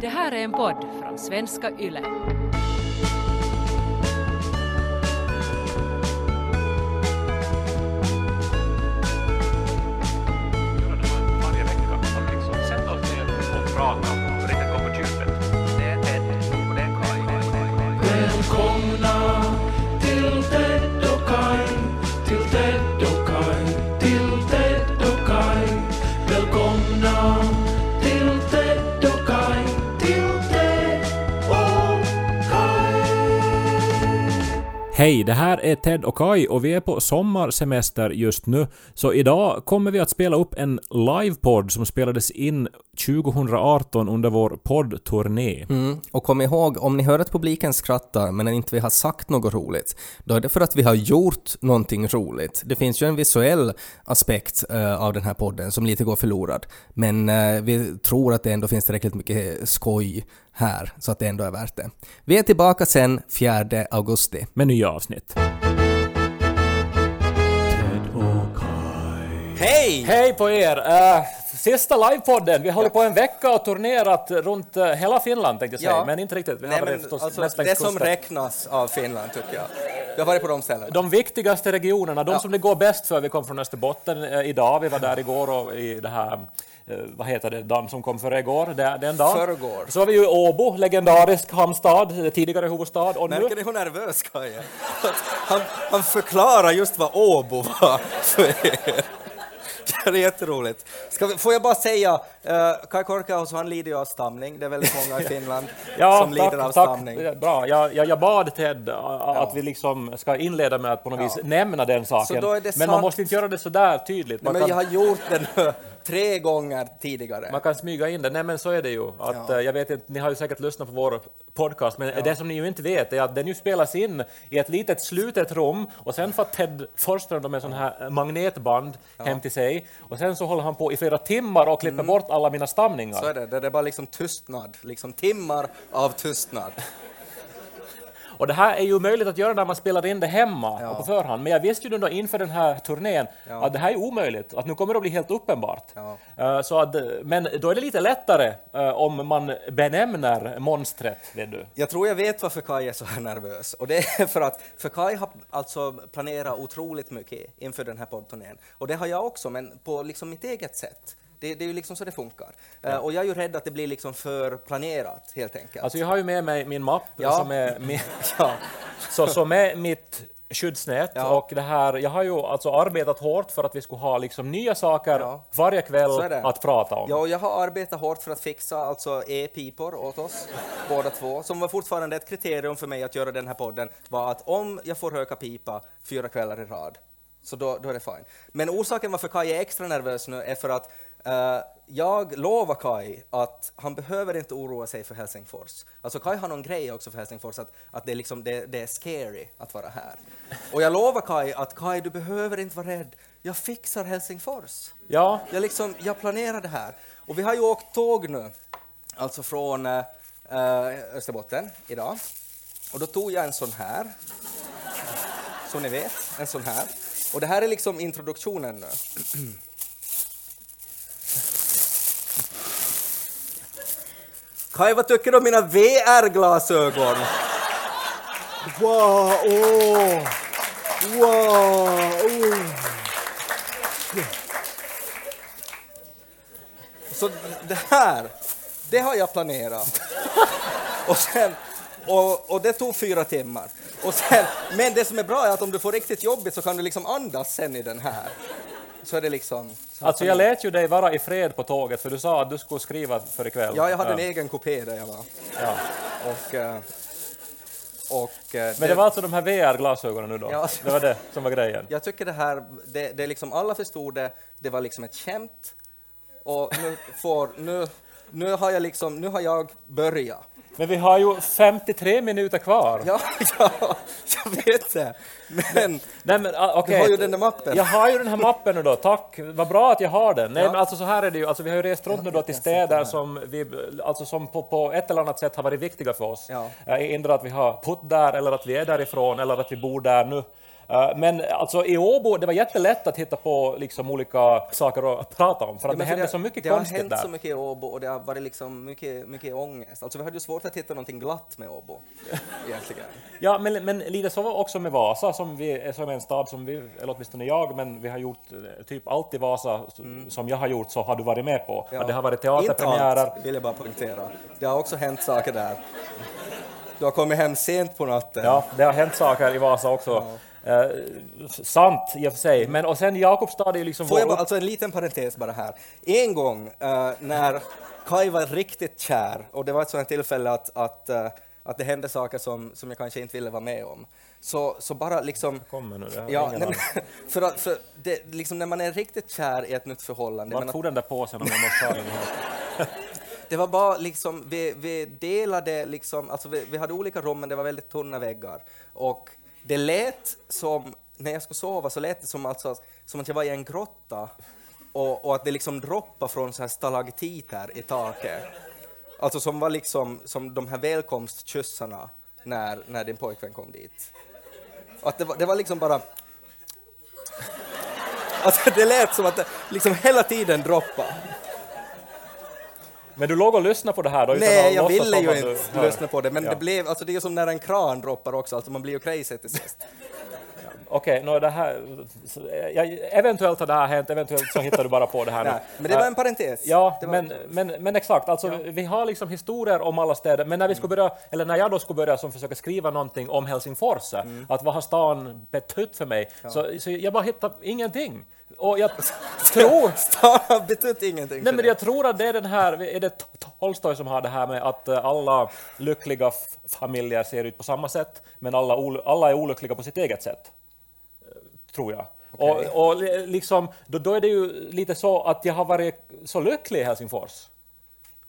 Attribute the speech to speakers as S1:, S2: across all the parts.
S1: Det här är en podd från svenska YLE.
S2: varje vecka att liksom sätta oss ner och prata
S3: Hej, det här är Ted och Kai och vi är på sommarsemester just nu. Så idag kommer vi att spela upp en livepodd som spelades in 2018 under vår poddturné.
S4: Mm. Och kom ihåg, om ni hör att publiken skrattar men inte vi har sagt något roligt, då är det för att vi har gjort någonting roligt. Det finns ju en visuell aspekt eh, av den här podden som lite går förlorad, men eh, vi tror att det ändå finns tillräckligt mycket skoj här, så att det ändå är värt det. Vi är tillbaka sen 4 augusti.
S3: Med nya avsnitt.
S4: Hej!
S3: Hej på er! Uh, sista livepodden. Vi har hållit på en vecka och turnerat runt uh, hela Finland tänkte jag säga,
S4: Ja.
S3: men inte riktigt. Vi
S4: Nej,
S3: har
S4: men,
S3: förstås
S4: alltså, det
S3: längs
S4: som
S3: kusten.
S4: räknas av Finland tycker jag. Jag har varit på de ställena.
S3: De viktigaste regionerna, de
S4: Ja.
S3: som det går bäst för, vi kom från Österbotten eh, idag, vi var där igår och i det här eh, vad heter det, dagen som kom före igår, den dagen.
S4: Förrgår.
S3: Så var vi ju Åbo, legendarisk hamnstad, eh, tidigare huvudstad, och nu
S4: Märker ni hur nervös Kaj är? Att Han, han förklarar just vad Åbo var för er. Det är jätteroligt. Ska vi, får jag bara säga, uh, Kaj Korkeaus han lider ju av stamning, det är väldigt många i Finland som lider av stamning.
S3: Ja, Bra. Jag, jag, jag bad Ted uh, att vi liksom ska inleda med att på något
S4: Ja.
S3: vis nämna den saken. Men man
S4: sant.
S3: måste inte göra det så där tydligt. Man,
S4: Men jag
S3: kan,
S4: har gjort det nu tre gånger tidigare.
S3: man kan smyga in det. Nej men så är det ju. Att,
S4: Ja.
S3: eh, Jag vet inte, ni har ju säkert lyssnat på vår podcast, men det som ni ju inte vet är att den ju spelas in i ett litet slutet rum och sen får Ted Forsström med sån här magnetband hem till sig och sen så håller han på i flera timmar och klipper bort alla mina stamningar.
S4: Mm. Så är det, det är bara liksom tystnad, liksom timmar av tystnad.
S3: Och det här är ju möjligt att göra när man spelar in det hemma
S4: Ja.
S3: och på förhand, men jag visste ju då inför den här turnén
S4: Ja.
S3: att det här är omöjligt, att nu kommer det att bli helt uppenbart.
S4: Ja.
S3: Eh, Så att, men då är det lite lättare eh, om man benämner monstret, vet du.
S4: Jag tror jag vet varför Kaj är så här nervös. Och det är för att för Kaj har alltså planerat otroligt mycket inför den här poddturnén. Och det har jag också, men på liksom mitt eget sätt. Det, det är ju liksom så det funkar. Eh, och jag är ju rädd att det blir liksom för planerat, helt enkelt.
S3: Alltså jag har ju med mig min mapp
S4: Ja.
S3: som är min,
S4: ja.
S3: så, som är mitt skyddsnät
S4: Ja.
S3: och det här, jag har ju alltså arbetat hårt för att vi skulle ha liksom nya saker
S4: Ja.
S3: varje kväll att prata om.
S4: Ja, och jag har arbetat hårt för att fixa alltså e-pipor åt oss, båda två, som var fortfarande ett kriterium för mig att göra den här podden, var att om jag får röka pipa fyra kvällar i rad, så då, då är det fine. Men orsaken varför Kai är extra nervös nu är för att jag lovar Kai att han behöver inte oroa sig för Helsingfors. Alltså Kai har någon grej också för Helsingfors, att, att det, är liksom, det, det är scary att vara här. Och jag lovar Kai att Kai, du behöver inte vara rädd. Jag fixar Helsingfors.
S3: Ja,
S4: Jag, liksom, jag planerar det här. Och vi har ju åkt tåg nu, alltså från eh, eh, Österbotten idag. Och då tog jag en sån här, som ni vet, en sån här. Och det här är liksom introduktionen nu. Kaj, vad tycker du om mina VR-glasögon? Wow, åh! Wow, oh. Så det här, det har jag planerat. Och, sen, och, och det tog fyra timmar. Och sen, men det som är bra är att om du får riktigt jobbigt så kan du liksom andas sen i den här. Så är det liksom...
S3: alltså jag lät ju dig vara i fred på tåget för du sa att du skulle skriva för ikväll.
S4: Ja, jag hade en egen kupé där jag var.
S3: Ja.
S4: Och, eh, och, eh,
S3: Men det var alltså de här VR-glasögonen nu då?
S4: Ja.
S3: Det var det som var grejen?
S4: Jag tycker det här, det, det är liksom, alla förstod det, det var liksom ett skämt. Och nu, får, nu, nu har jag liksom, nu har jag börjat.
S3: Men vi har ju 53 minuter kvar.
S4: Ja, ja, jag vet det. Men
S3: Nej, men, ah, okej.
S4: Du har ju den där mappen.
S3: Jag har ju den här mappen nu då, tack. Vad bra att jag har den. Nej,
S4: Ja.
S3: men alltså så här är det ju, alltså, vi har ju rest runt nu då till städer som, vi, alltså, som på, på ett eller annat sätt har varit viktiga för oss.
S4: Ja.
S3: Eh, Ändå att vi har putt där, eller att vi är därifrån, eller att vi bor där nu. Eh, Men alltså i Åbo, det var jättelätt att hitta på liksom olika saker att prata om, för att
S4: Ja,
S3: det hände så mycket
S4: det har
S3: konstigt
S4: hänt
S3: där.
S4: så mycket i Åbo och det har varit liksom mycket, mycket ångest. Alltså vi hade ju svårt att hitta någonting glatt med Åbo, egentligen.
S3: Ja, men, men lite så också med Vasa, som, vi, som är en stad som vi, eller åtminstone jag, men vi har gjort eh, typ allt i Vasa s- som jag har gjort så har du varit med på.
S4: Ja.
S3: Det har varit
S4: Inte
S3: teaterpremiärer.
S4: allt, vill jag bara poängtera. Det har också hänt saker där. Du har kommit hem sent på natten.
S3: Ja, det har hänt saker i Vasa också. Eh, sant i och för sig, men och sen Jakobstad är ju liksom
S4: Får jag bara, alltså en liten parentes bara här. En gång eh, när Kai var riktigt kär, och det var ett sådant tillfälle att, att, eh, att det hände saker som, som jag kanske inte ville vara med om, så, så bara liksom...
S3: kommer nu.
S4: Ja, nej, för, att, för det, liksom när man är riktigt kär i ett nytt förhållande,
S3: Vart tog den där påsen om jag måste ta den här?
S4: det var bara liksom, vi, vi delade liksom, alltså vi, vi hade olika rum men det var väldigt tunna väggar. Och det lät som, när jag skulle sova så lät det som, alltså, som att jag var i en grotta och, och att det liksom droppade från så här stalagtiter i taket. Alltså som var liksom som de här välkomstkyssarna när, när din pojkvän kom dit. Att det, var, det var liksom bara... Alltså det lät som att det liksom hela tiden droppade.
S3: Men du låg och lyssnade på det här då?
S4: Nej, jag ville ju
S3: du
S4: inte
S3: hör.
S4: lyssna på det, men
S3: Ja.
S4: det blev, alltså det är som när en kran droppar också, alltså man blir ju crazy till sist.
S3: Okej, det här, ja, eventuellt har det här hänt, eventuellt så hittar du bara på det här nu.
S4: Nej, men det var en parentes.
S3: Ja, men, men, men exakt, alltså, vi har liksom historier om alla städer, men när vi skulle börja, eller när jag då skulle börja som försöka skriva någonting om Helsingfors,
S4: Mm.
S3: att vad har stan betytt för mig, så, så jag bara hittade ingenting. Och jag tror,
S4: Stan har betytt ingenting
S3: nej men jag tror att det är den här, är det Tolstoj som har det här med att eh, alla lyckliga familjer ser ut på samma sätt, men alla, alla är olyckliga på sitt eget sätt tror jag.
S4: Okej.
S3: Och, och li- liksom, då, då är det ju lite så att jag har varit så lycklig i Helsingfors.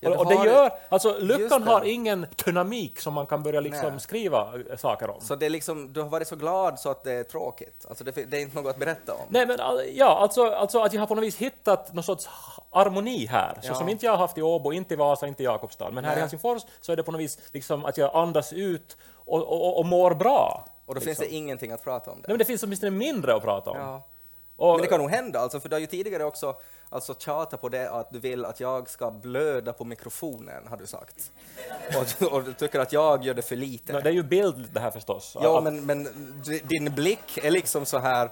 S4: Ja,
S3: och, och det gör, alltså
S4: det.
S3: har ingen dynamik som man kan börja liksom
S4: Nej.
S3: skriva eh, saker om.
S4: Så det är liksom, du har varit så glad så att det är tråkigt. Alltså det, det är inte något att berätta om.
S3: Nej men ja, alltså, alltså att jag har på något vis hittat någon sorts harmoni här, så
S4: Ja.
S3: som inte jag har haft i Åbo, inte i Vasa, inte i Jakobstad. Men här i
S4: Nej.
S3: Helsingfors så är det på något vis liksom att jag andas ut och, och, och mår bra.
S4: Och då finns det ingenting att prata om
S3: Nej
S4: det.
S3: men det finns åtminstone mindre att prata om.
S4: Ja.
S3: Och,
S4: Men det kan nog hända, alltså, för du har ju tidigare också alltså, tjatat på det att du vill att jag ska blöda på mikrofonen, har du sagt. Och, och du tycker att jag gör det för lite.
S3: No, det är ju bild det här förstås.
S4: Ja,
S3: Att-
S4: men, men din blick är liksom så här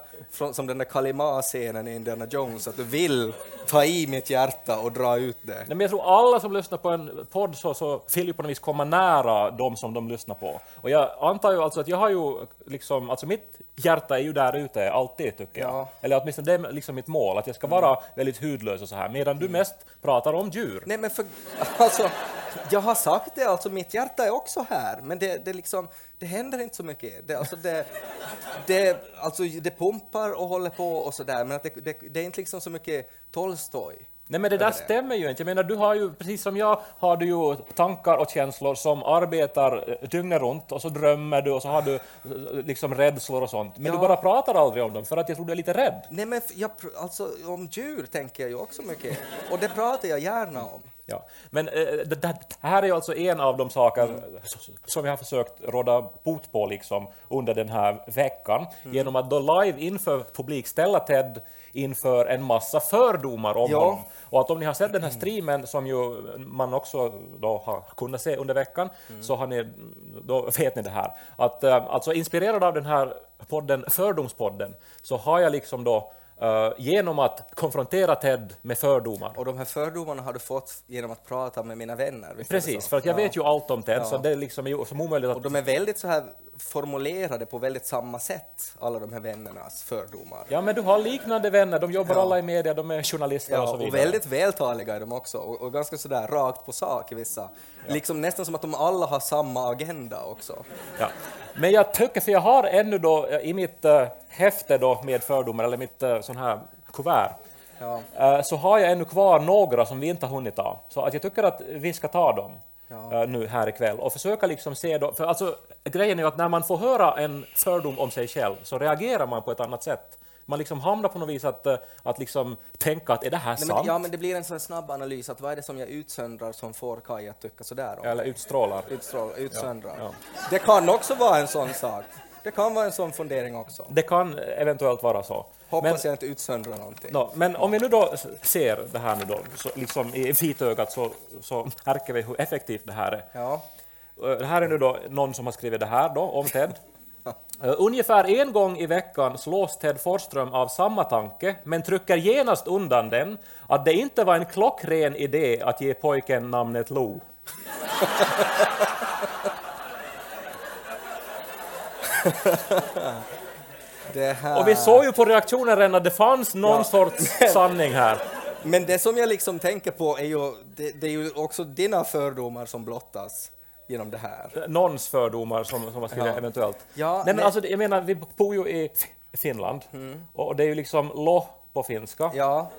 S4: som den där Kalima-scenen i Indiana Jones, att du vill ta i mitt hjärta och dra ut det.
S3: Nej, men jag tror alla som lyssnar på en podd så, så vill ju på något vis komma nära de som de lyssnar på. Och jag antar ju alltså att jag har ju liksom, alltså mitt hjärta är ju där ute alltid tycker jag.
S4: Ja. Mm.
S3: Eller åtminstone det är liksom mitt mål, att jag ska vara väldigt hudlös och så här, medan du mest pratar om djur.
S4: Nej, men för, alltså, jag har sagt det, alltså mitt hjärta är också här, men det, det, liksom, det händer inte så mycket. Det, alltså, det, det, alltså, det pumpar och håller på och sådär, men att det, det, det är inte liksom så mycket Tolstoj.
S3: Nej men det där stämmer ju inte. Jag menar, du har ju, precis som jag, har du ju tankar och känslor som arbetar eh, dygnet runt och så drömmer du och så har du eh, liksom rädslor och sånt. Men
S4: Ja.
S3: du bara pratar aldrig om dem för att jag tror du är lite rädd.
S4: Nej, men jag, alltså, om djur tänker jag ju också mycket, och det pratar jag gärna om.
S3: Ja. Men eh, det, det här är alltså en av de saker
S4: Mm.
S3: som vi har försökt råda bot på liksom under den här veckan
S4: Mm.
S3: genom att då live inför publik ställa Ted inför en massa fördomar om
S4: Ja.
S3: honom. Och att om ni har sett den här streamen som ju man också då har kunnat se under veckan
S4: Mm.
S3: så har ni, då vet ni det här. Att, eh, alltså inspirerad av den här podden, Fördomspodden, så har jag liksom då eh, genom att konfrontera Ted med fördomar
S4: Och de här fördomarna har du fått genom att prata med mina vänner.
S3: Precis, för att jag
S4: Ja.
S3: vet ju allt om Ted,
S4: Ja.
S3: så det är liksom omöjligt
S4: Och
S3: att...
S4: de är väldigt så här formulerade på väldigt samma sätt, alla de här vännernas fördomar.
S3: Ja, men du har liknande vänner, de jobbar
S4: Ja.
S3: alla i media, de är journalister
S4: Ja,
S3: och så
S4: och
S3: vidare.
S4: väldigt vältaliga är de också, och, och ganska sådär rakt på sak i vissa. Liksom nästan som att de alla har samma agenda också.
S3: Ja. Men jag tycker, för jag har ännu då eh, i mitt uh, häfte då med fördomar, eller mitt uh, sån här kuvert,
S4: Ja.
S3: eh, så har jag ännu kvar några som vi inte har hunnit ta. Så att jag tycker att vi ska ta dem
S4: Ja.
S3: nu här ikväll och försöka liksom se då, för alltså grejen är att när man får höra en fördom om sig själv så reagerar man på ett annat sätt. Man liksom hamnar på något vis att, eh, att liksom tänka att är det här
S4: Nej,
S3: sant?
S4: men, ja, men det blir en sån snabb analys, att vad är det som jag utsöndrar som får Kaj att tycka sådär om
S3: Eller utstrålar.
S4: Utstrål, utsöndrar.
S3: Ja,
S4: Det kan också vara en sån sak. Det kan vara en sån fundering också.
S3: Det kan eventuellt vara så.
S4: Hoppas jag inte utsöndrar någonting.
S3: Nå, men om vi nu då ser det här nu då, så liksom i vitögat så, så märker vi hur effektivt det här är.
S4: Ja.
S3: Eh, Det här är nu då någon som har skrivit det här då, om Ted. Eh, Ungefär en gång i veckan slås Ted Forsström av samma tanke, men trycker genast undan den, att det inte var en klockren idé att ge pojken namnet Lo. Och vi såg ju på reaktionen redan att det fanns någon
S4: Ja.
S3: sorts sanning här.
S4: Men det som jag liksom tänker på är ju, det, det är ju också dina fördomar som blottas genom det här.
S3: Någons fördomar som, som har skrivit
S4: Ja.
S3: eventuellt.
S4: Ja,
S3: Nej, men
S4: men-
S3: alltså, jag menar, vi bor ju i Finland och det är ju liksom lo på finska
S4: Ja,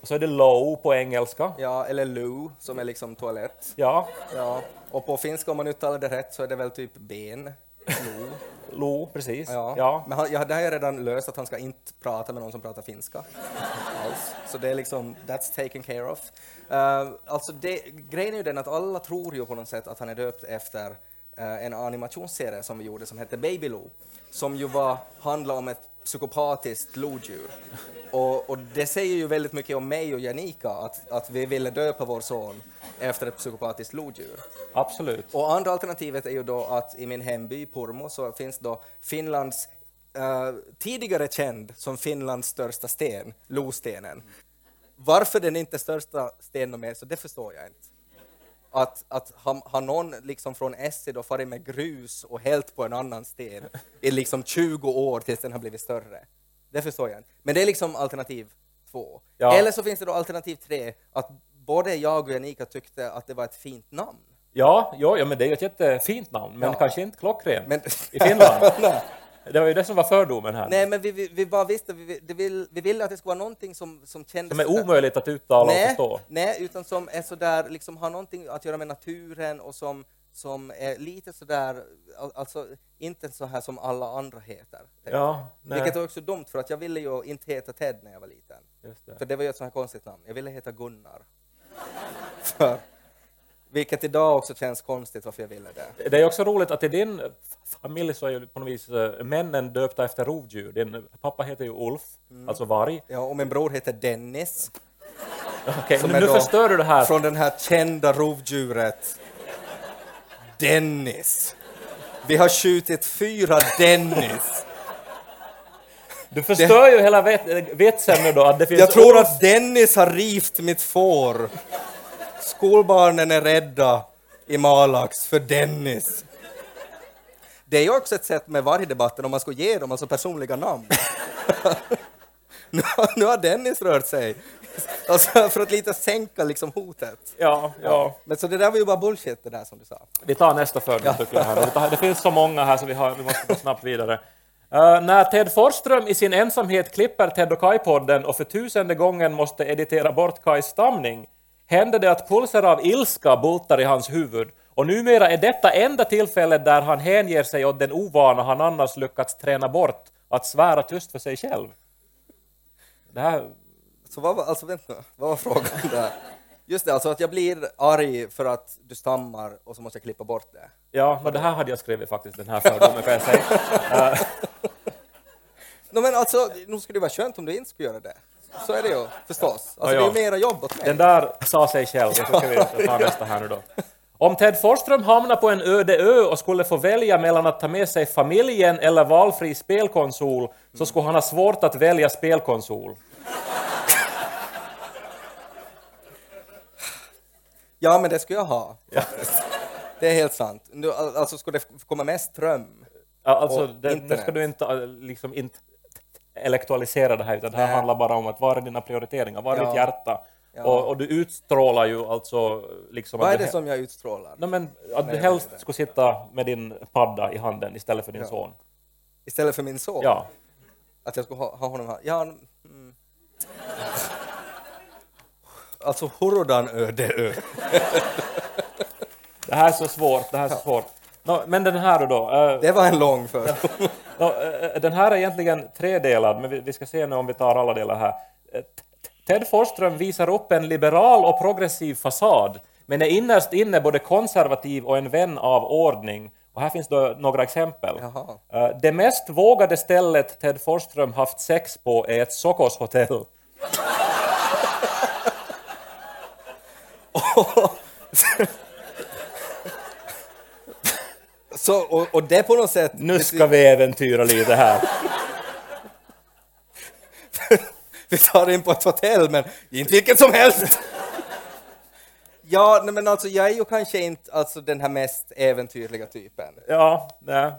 S3: och så är det low på engelska.
S4: ja, eller loo som är liksom toalett.
S3: Ja,
S4: Ja, och på finska om man uttalar det rätt så är det väl typ ben. Loo.
S3: lo, precis.
S4: Ja.
S3: Ja.
S4: Men han, ja, det har jag redan löst att han ska inte prata med någon som pratar finska. Alls. Så det är liksom, that's taken care of. Uh, alltså det, grejen är ju den att alla tror ju på något sätt att han är döpt efter eh, en animationsserie som vi gjorde som hette Baby Lou, som ju var, handlade om ett psykopatiskt lodjur. Och, och det säger ju väldigt mycket om mig och Janika att, att vi ville döpa vår son efter ett psykopatiskt lodjur.
S3: Absolut.
S4: Och andra alternativet är ju då att i min hemby Pormo så finns då Finlands eh, tidigare känd som Finlands största sten, Lostenen. Varför den inte är största stenen med så det förstår jag inte. Att, att har, någon liksom från Essie då farit med grus och hällt på en annan sten i liksom 20 år tills den har blivit större. Det förstår jag inte. Men det är liksom alternativ två.
S3: Ja.
S4: Eller så finns det då alternativ tre, att både jag och Janika tyckte att det var ett fint namn.
S3: Ja, ja, ja, men det är ju ett jättefint namn, men
S4: Ja.
S3: kanske inte klockrent
S4: Men-
S3: i Finland. Det var ju det som var fördomen här.
S4: Nej, men vi, vi, vi bara visste, vi, vi, vill, vi ville att det skulle vara någonting som, som kändes...
S3: Som är
S4: sådär-
S3: omöjligt att uttala och
S4: nej,
S3: förstå.
S4: nej, utan som är sådär, liksom har någonting att göra med naturen och som, som är lite sådär, al- alltså inte så här som alla andra heter.
S3: Ja, nej.
S4: Vilket är också dumt, för att jag ville ju inte heta Ted när jag var liten.
S3: Just det.
S4: För det var ju ett sånt här konstigt namn. Jag ville heta Gunnar. för, vilket idag också känns konstigt varför jag ville det.
S3: Det är också roligt att i din familj så är ju på något vis eh, männen döpta efter rovdjur. Din pappa heter ju Ulf,
S4: Mm.
S3: alltså varg.
S4: Ja, och min bror heter Dennis.
S3: Okej,
S4: Som
S3: nu nu förstör du det här.
S4: Från den här kända rovdjuret Dennis. Vi har skjutit fyra Dennis.
S3: Du förstör ju hela vet- vitsen nu då att det finns
S4: Jag tror att Dennis har rivt mitt får. Skolbarnen är rädda i Malax för Dennis. Det är ju också ett sätt med vargdebatten om man ska ge dem alltså personliga namn. nu, har, nu har Dennis rört sig. Alltså för att lite sänka liksom hotet.
S3: Ja, ja.
S4: Men så det där var ju bara bullshit det där som du sa.
S3: Vi tar nästa fördom tycker jag. Här. Det finns så många här så vi, har, vi måste gå snabbt vidare. Eh, när Ted Forsström i sin ensamhet klipper Ted och Kai-podden och för tusende gången måste editera bort Kais stamning händer det att pulser av ilska bultar i hans huvud och numera är detta enda tillfället där han hänger sig åt den ovana han annars lyckats träna bort att svära tyst för sig själv. Det här,
S4: Så vad var, alltså vänta, vad var frågan där? Just det, alltså att jag blir arg för att du stammar och så måste jag klippa bort det.
S3: ja, men det här hade jag skrivit faktiskt, den här fördomen kan jag säga.
S4: No, men alltså, nu skulle det vara skönt om du inte skulle göra det. Så är det ju förstås. Alltså,
S3: Ja, ja.
S4: det är ju mera jobb åt mig.
S3: Den där sa sig själv, jag tycker vi tar nästa här nu då. Om Ted Forsström hamnar på en öde ö och skulle få välja mellan att ta med sig familjen eller valfri spelkonsol så skulle han ha svårt att välja spelkonsol.
S4: Ja, men det skulle jag ha. faktiskt. Det är helt sant. Alltså, skulle det komma mest ström?
S3: Ja, Alltså, det, det ska du inte liksom inte intellektualisera det här, utan det här
S4: Nej.
S3: handlar bara om att var är dina prioriteringar, var är
S4: Ja.
S3: ditt hjärta?
S4: Ja.
S3: Och, och du utstrålar ju alltså liksom
S4: Vad är
S3: du
S4: det som jag utstrålar?
S3: Nej, men att du
S4: Nej,
S3: helst
S4: är det.
S3: skulle sitta med din padda i handen istället för din
S4: Ja.
S3: son.
S4: Istället för min son?
S3: Ja.
S4: Att jag skulle ha, ha honom här? Ja, mm. Alltså, hurdan öde ö.
S3: Det här är så svårt, det här är så svårt. Nå, men den här då? eh,
S4: Det var en lång för.
S3: nå, eh, den här är egentligen tredelad, men vi, vi ska se nu om vi tar alla delar här. Eh, Ted Forsström visar upp en liberal och progressiv fasad, men är innerst inne både konservativ och en vän av ordning. Och här finns då några exempel. Eh, Det mest vågade stället Ted Forsström haft sex på är ett Sokos hotell.
S4: Så, och, och det på något sätt...
S3: Nu ska vi äventyra lite här.
S4: vi tar in på ett hotell, men inte vilket som helst. ja, nej, men alltså jag är ju kanske inte alltså, den här mest äventyrliga typen.
S3: Ja, nej.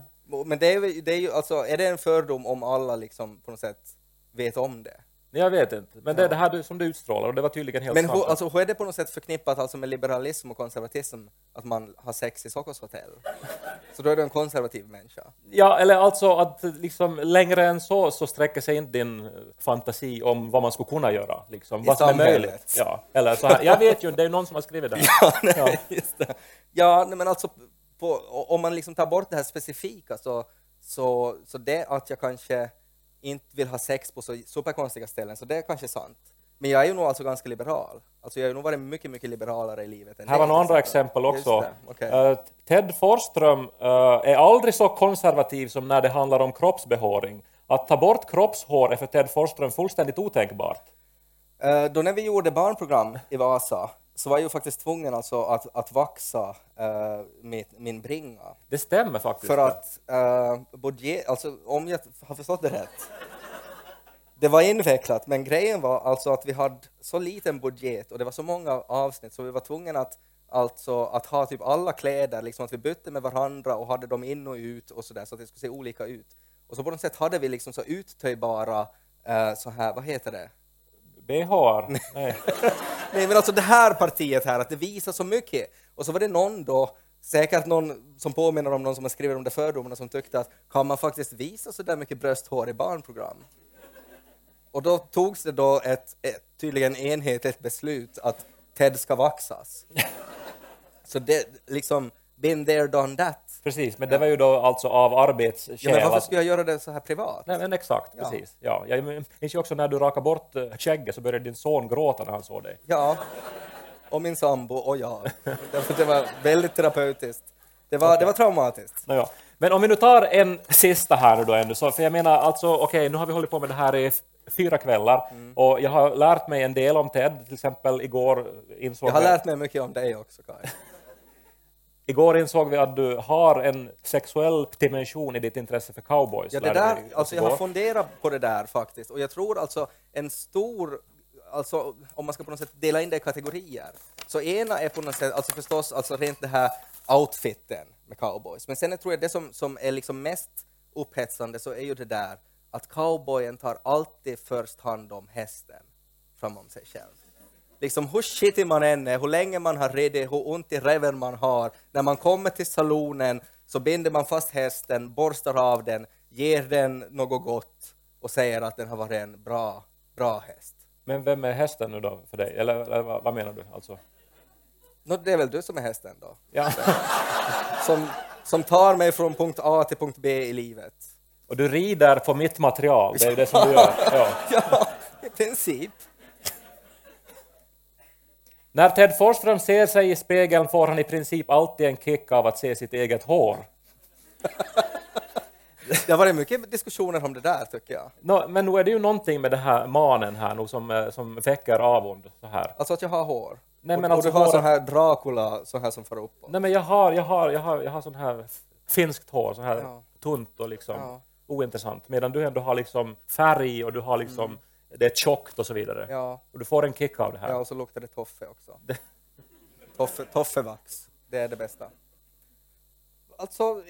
S4: Men det är, det är ju, alltså, är det en fördom om alla liksom på något sätt vet om det?
S3: Jag vet inte, men det är det här du, som du utstrålar och det var tydligen helt
S4: Men
S3: sant.
S4: hur, alltså, hur är det på något sätt förknippat alltså, med liberalism och konservatism att man har sex i Sockos hotell? Så då är du en konservativ människa?
S3: Ja, eller alltså att liksom längre än så så sträcker sig inte din fantasi om vad man skulle kunna göra, liksom,
S4: I
S3: vad som är möjligt. Ja, eller så här, jag vet ju, det är någon som har skrivit det.
S4: Ja, nej,
S3: Ja.
S4: just det. Ja, nej, men alltså på, om man liksom tar bort det här specifika så, så, så det att jag kanske inte vill ha sex på så superkonstiga ställen, så det är kanske sant. Men jag är ju nog alltså ganska liberal. Alltså jag har nog varit mycket, mycket liberalare i livet. Än
S3: Här var några andra
S4: till
S3: exempel också.
S4: det, okej.
S3: Eh, Ted Forsström eh, är aldrig så konservativ som när det handlar om kroppsbehåring. Att ta bort kroppshår är för Ted Forsström fullständigt otänkbart.
S4: Eh, Då när vi gjorde barnprogram i Vasa så var jag ju faktiskt tvungen alltså att, att vaxa eh, min, min bringa.
S3: Det stämmer faktiskt.
S4: För att uh, budget, alltså om jag har förstått det rätt, det var invecklat, men grejen var alltså att vi hade så liten budget och det var så många avsnitt så vi var tvungna att, alltså, att ha typ alla kläder, liksom att vi bytte med varandra och hade dem in och ut och sådär så att det skulle se olika ut. Och så på något sätt hade vi liksom så uttöjbara, eh, så här, vad heter det?
S3: BH? Nej.
S4: Nej men alltså det här partiet här, att det visar så mycket. Och så var det någon då, säkert någon som påminner om någon som har skrivit om de fördomarna som tyckte att kan man faktiskt visa så där mycket brösthår i barnprogram? Och då togs det då ett, ett tydligen enhetligt beslut att Ted ska vaxas. Så det liksom, been there, done that.
S3: Precis, men det var ju då alltså av arbetsskäl.
S4: Ja, men varför skulle jag göra det så här privat?
S3: Nej, men exakt,
S4: Ja.
S3: precis. Ja, jag minns ju också när du rakade bort eh, skägget så började din son gråta när han såg dig.
S4: Ja, och min sambo och jag. Därför det var väldigt terapeutiskt. Det var, det var traumatiskt.
S3: Nåja. Men om vi nu tar en sista här nu då ändå, så, för jag menar alltså, okej, nu har vi hållit på med det här i fyra kvällar
S4: Mm.
S3: och jag har lärt mig en del om Ted, till exempel igår insåg
S4: Jag har lärt mig mycket om dig också, Kaj.
S3: Igår insåg vi att du har en sexuell dimension i ditt intresse för cowboys.
S4: Ja, det där, alltså jag har funderat på det där faktiskt och jag tror alltså en stor, alltså om man ska på något sätt dela in det i kategorier, så ena är på något sätt, alltså förstås alltså rent det här outfiten med cowboys, men sen tror jag det som, som är liksom mest upphetsande så är ju det där att cowboyen tar alltid först hand om hästen framom sig själv. Liksom hur shitty man än är, hur länge man har ridit, hur ont i reven man har, när man kommer till salonen så binder man fast hästen, borstar av den, ger den något gott och säger att den har varit en bra, bra häst.
S3: Men vem är hästen nu då för dig? Eller, eller vad, vad menar du? Alltså?
S4: Nå, det är väl du som är hästen då?
S3: Ja.
S4: Som, som tar mig från punkt A till punkt B i livet.
S3: och du rider på mitt material, det är det som du gör. Ja.
S4: Ja, i princip.
S3: När Ted Forsström ser sig i spegeln får han i princip alltid en kick av att se sitt eget hår.
S4: Det har varit mycket diskussioner om det där tycker jag.
S3: Nå, men nu är det ju någonting med den här manen här nu som, eh, som väcker avund. Så här.
S4: Alltså att jag har hår.
S3: Nej,
S4: och,
S3: men
S4: och
S3: alltså
S4: du har
S3: håret-
S4: sån här Dracula, sån här som far upp.
S3: Nej men jag har, jag har, jag har, jag har sån här finskt hår, så här
S4: Ja.
S3: tunt och liksom
S4: Ja.
S3: ointressant. Medan du ändå har liksom färg och du har liksom, det är tjockt och så vidare.
S4: Ja,
S3: Och du får en kick av det här.
S4: ja, och så luktar det toffe också. Toffe, toffevax, det är det bästa. Alltså,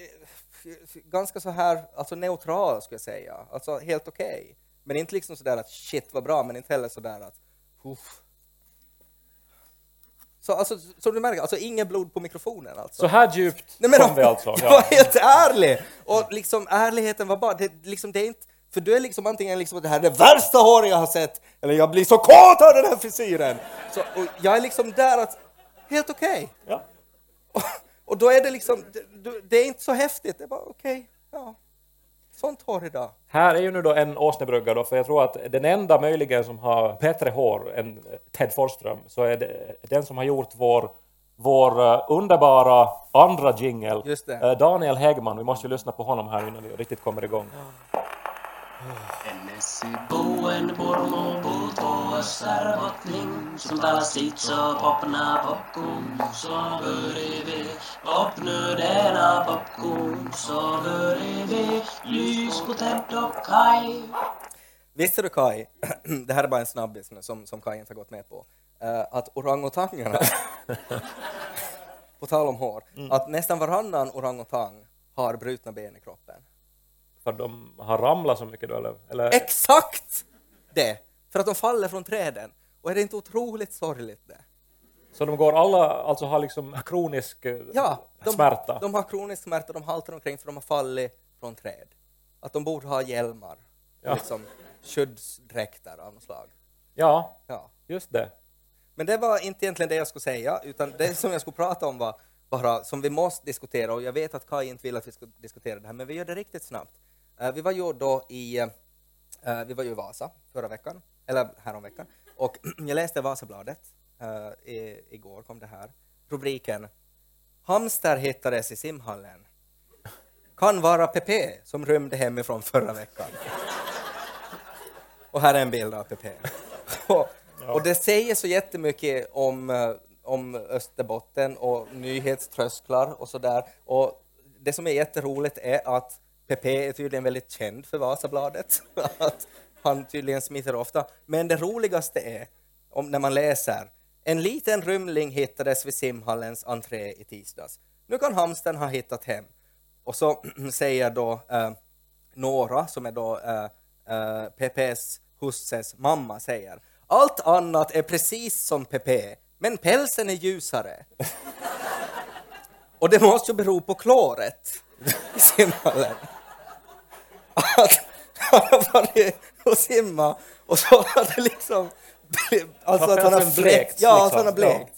S4: ganska så här, alltså neutral skulle jag säga. Alltså helt okej. Men inte liksom sådär att shit vad bra, men inte heller sådär att uff. Så alltså, som du märker, alltså inget blod på mikrofonen alltså.
S3: Så här djupt
S4: Nej, men
S3: kom vi alltså.
S4: Jag var helt ärlig! Och liksom ärligheten var bara, det, liksom, det är inte, för du är liksom antingen liksom det här är det värsta håret jag har sett, eller jag blir så kåt av den här frisyren! Så, jag är liksom där att, helt okej.
S3: Ja.
S4: Och, och då är det liksom, det, det är inte så häftigt, det är bara okej, ja. Sånt hår idag.
S3: Här är ju nu då en åsnebrygga då, för jag tror att den enda möjligen som har bättre hår än Ted Forsström, så är det den som har gjort vår, vår eh, underbara andra
S4: det.
S3: Eh, Daniel Häggman, vi måste ju lyssna på honom här innan vi riktigt kommer igång.
S5: I boen Pormo som talar sitt så popna popcorn så bredvid popnöderna popcorn så bredvid lys på Ted och Kaj.
S4: Visste du Kai, det här är bara en snabbis nu som, som Kai inte har gått med på, eh, att orangutangerna, på tal om hår,
S3: Mm.
S4: att nästan varannan orangutang har brutna ben i kroppen.
S3: För de har ramlat så mycket då, eller? eller?
S4: Exakt det! För att de faller från träden. Och är det inte otroligt sorgligt det?
S3: Så de går alla, alltså har liksom kronisk eh,
S4: Ja, de,
S3: smärta?
S4: de har kronisk smärta, de haltar omkring för de har fallit från träd. Att de borde ha hjälmar,
S3: Ja.
S4: liksom skyddsdräkter av något slag.
S3: Ja,
S4: Ja.
S3: just det.
S4: Men det var inte egentligen det jag skulle säga, utan det som jag skulle prata om var bara som vi måste diskutera, och jag vet att Kai inte vill att vi ska diskutera det här, men vi gör det riktigt snabbt. Eh, vi var ju då i, eh, vi var ju i Vasa förra veckan, eller häromveckan, och jag läste Vasabladet, uh, i, igår kom det här, rubriken Hamster hittades i simhallen. Kan vara Pepe som rymde hemifrån förra veckan. Och här är en bild av Pepe. och, och det säger så jättemycket om, eh, om Österbotten och nyhetströsklar och sådär. Och det som är jätteroligt är att Pepe är tydligen väldigt känd för Vasabladet. att han tydligen smiter ofta. Men det roligaste är om när man läser en liten rymling hittades vid simhallens entré i tisdags. Nu kan hamstern ha hittat hem. Och så säger då eh, Nora, som är då eh, eh, Pepes husses mamma, säger allt annat är precis som Pepe, men pälsen är ljusare. Och det måste ju bero på kloret i simhallen. Att han har varit och simmat och så har det liksom Alltså att han har fläkt. Ja, att han har blekt.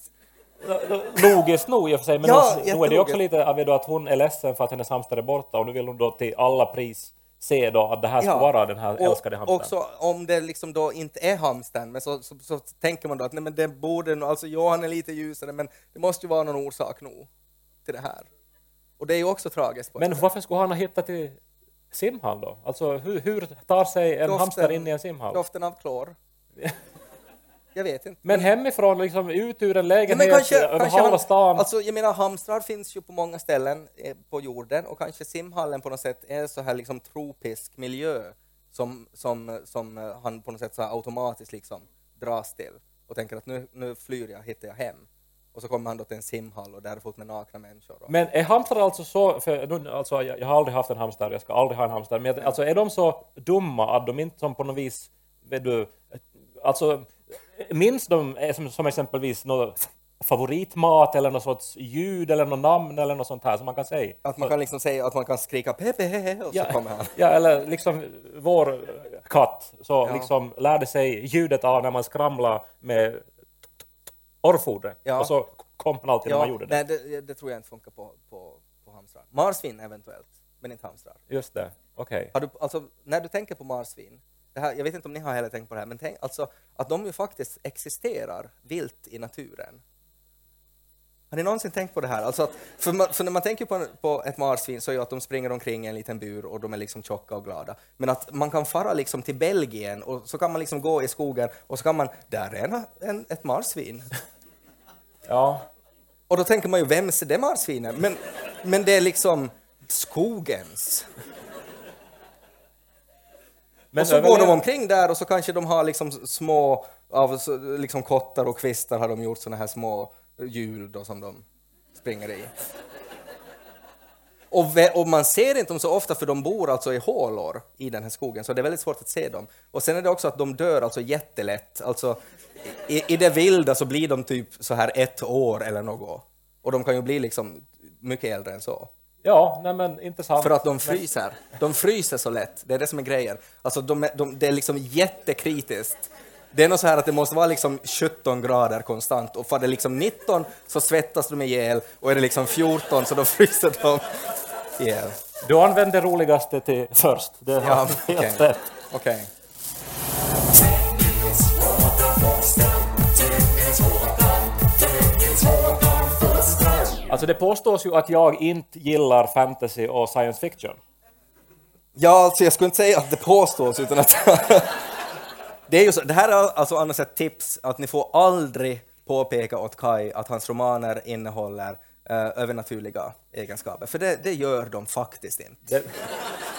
S3: Logiskt nog i och för sig, men
S4: Ja,
S3: då är det också lite av att hon är ledsen för att hennes hamster är borta och nu vill hon då till alla pris se då att det här ska vara den här älskade hamstern.
S4: Och också om det liksom då inte är hamstern, men så, så, så tänker man då att nej, men det borde alltså ja, han är lite ljusare, men det måste ju vara någon orsak nog till det här. Och det är ju också tragiskt.
S3: Men varför skulle han ha hittat till simhall då? Alltså hur, hur tar sig en
S4: Doften-
S3: hamster in i en simhall?
S4: Doften av klor. Jag vet inte.
S3: Men hemifrån, liksom ut ur en
S4: Ja,
S3: lägenhet
S4: men kanske,
S3: över
S4: kanske
S3: halva stan.
S4: alltså jag menar hamstrar finns ju på många ställen eh, på jorden och kanske simhallen på något sätt är så här liksom tropisk miljö som, som, som eh, han på något sätt så automatiskt liksom dras till och tänker att nu, nu flyr jag, hittar jag hem. Och så kommer han då till en simhall och där är fullt med nakna människor. Och,
S3: Men är hamstrar alltså så, för nu, alltså, jag, jag har aldrig haft en hamster, jag ska aldrig ha en hamster, men jag- alltså, är de så dumma att de inte som på något vis, vet du, alltså minns de eh, som, som exempelvis något favoritmat eller något sorts ljud eller något namn eller något sånt här som man kan säga?
S4: att man kan liksom säga att man kan skrika Pepe och så
S3: Ja,
S4: kommer han.
S3: ja, eller liksom vår katt så
S4: Ja.
S3: liksom lärde sig ljudet av när man skramlade med orrfodret
S4: Ja.
S3: och så kom han alltid när man
S4: Ja,
S3: gjorde det.
S4: nej, det, det tror jag inte funkar på, på, på hamstrar. Marsvin eventuellt, men inte hamstrar.
S3: Just det, okej.
S4: Du, alltså, när du tänker på marsvin, det här, jag vet inte om ni har heller tänkt på det här, men tänk alltså att de ju faktiskt existerar vilt i naturen. Har ni någonsin tänkt på det här? Alltså att, för, man, för när man tänker på, en, på ett marsvin så är ju att de springer omkring i en liten bur och de är liksom tjocka och glada. Men att man kan fara liksom till Belgien och så kan man liksom gå i skogen och så kan man, där är en, en, ett marsvin.
S3: Ja,
S4: Och då tänker man ju, vems är det marsvinet? Men, men det är liksom skogens.
S3: men
S4: och så går de omkring där och så kanske de har liksom små, av liksom kottar och kvistar har de gjort såna här små hjul då som de springer i. Och, och man ser inte dem så ofta för de bor alltså i hålor i den här skogen så det är väldigt svårt att se dem. Och sen är det också att de dör alltså jättelätt. Alltså, i, I det vilda så blir de typ så här ett år eller något. Och de kan ju bli liksom mycket äldre än så.
S3: Ja, nej men intressant.
S4: För att de fryser. De fryser så lätt. Det är det som är grejen. Alltså de, de, det är liksom jättekritiskt. Det är nog så här att det måste vara liksom 17 grader konstant och för det är liksom 19 så svettas de ihjäl och är det liksom 14 så då fryser de ihjäl.
S3: Du använde det roligaste till först. Det var
S4: Ja,
S3: helt rätt.
S4: Okej.
S3: Alltså det påstås ju att jag inte gillar fantasy och science fiction.
S4: Ja, alltså jag skulle inte säga att det påstås utan att... det är ju så, det här är alltså annars ett tips att ni får aldrig påpeka åt Kai att hans romaner innehåller eh, övernaturliga egenskaper, för det, det gör de faktiskt inte.
S3: Det,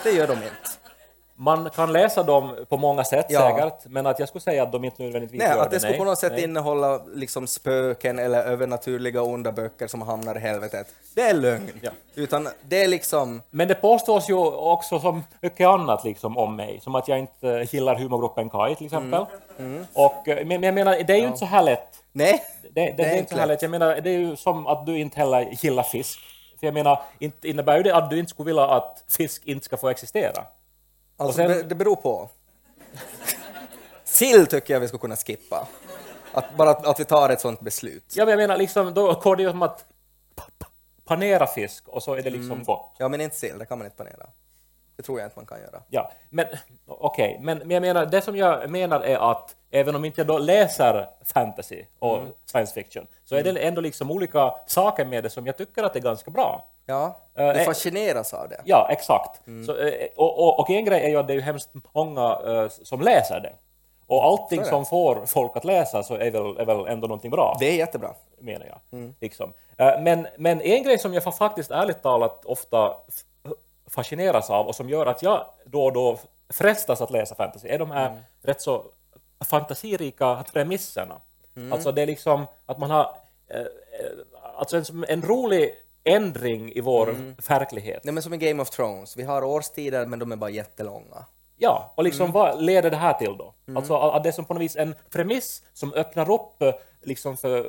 S4: Det gör de inte.
S3: Man kan läsa dem på många sätt
S4: Ja.
S3: säkert, men att jag skulle säga att de inte nödvändigtvis
S4: Nej,
S3: gör
S4: att det skulle
S3: nej.
S4: på något sätt
S3: Nej.
S4: innehålla liksom spöken eller övernaturliga onda böcker som hamnar i helvetet. Det är lögn.
S3: Ja.
S4: Utan det är liksom...
S3: Men det påstås ju också som mycket annat liksom om mig, som att jag inte gillar humorgruppen Kai till exempel.
S4: Mm.
S3: Och, eh, men, jag menar, det är ju inte så här lätt.
S4: Nej,
S3: Det, det, det är inte så här lätt. Jag menar, det är ju som att du inte heller gillar fisk. För jag menar, inte innebär ju det att du inte skulle vilja att fisk inte ska få existera.
S4: Alltså,
S3: sen-
S4: det, det beror på. Sill tycker jag vi ska kunna skippa. Att, bara att, att vi tar ett sånt beslut.
S3: Ja, men jag menar, liksom, då går det ju som att pa- pa- panera fisk och så är det liksom
S4: Mm.
S3: gott.
S4: Ja, men inte sill, det kan man inte panera. Det tror jag inte man kan göra.
S3: Ja, men okej, men, men jag menar, det som jag menar är att även om inte jag då läser fantasy och
S4: Mm.
S3: science fiction, så är det ändå liksom olika saker med det som jag tycker att det är ganska bra.
S4: Ja,
S3: Eh,
S4: du
S3: eh,
S4: fascineras av det.
S3: Ja, exakt.
S4: Mm.
S3: Så, eh, och, och, och en grej är ju att det är ju hemskt många som läser det. Och allting som får folk att läsa så är väl, är väl ändå någonting bra,
S4: Det är jättebra.
S3: menar jag.
S4: Mm.
S3: Liksom. Men, men en grej som jag fa- faktiskt ärligt talat ofta fascineras av och som gör att jag då och då frestas att läsa fantasy är de här
S4: Mm.
S3: rätt så fantasirika premisserna.
S4: Mm.
S3: Alltså det är liksom att man har eh, alltså en, en rolig ändring i vår
S4: Mm.
S3: verklighet.
S4: Nej, men som i Game of Thrones, vi har årstider men de är bara jättelånga.
S3: Ja, och liksom
S4: Mm.
S3: vad leder det här till då? Alltså att det är som på något vis en premiss som öppnar upp eh, liksom för,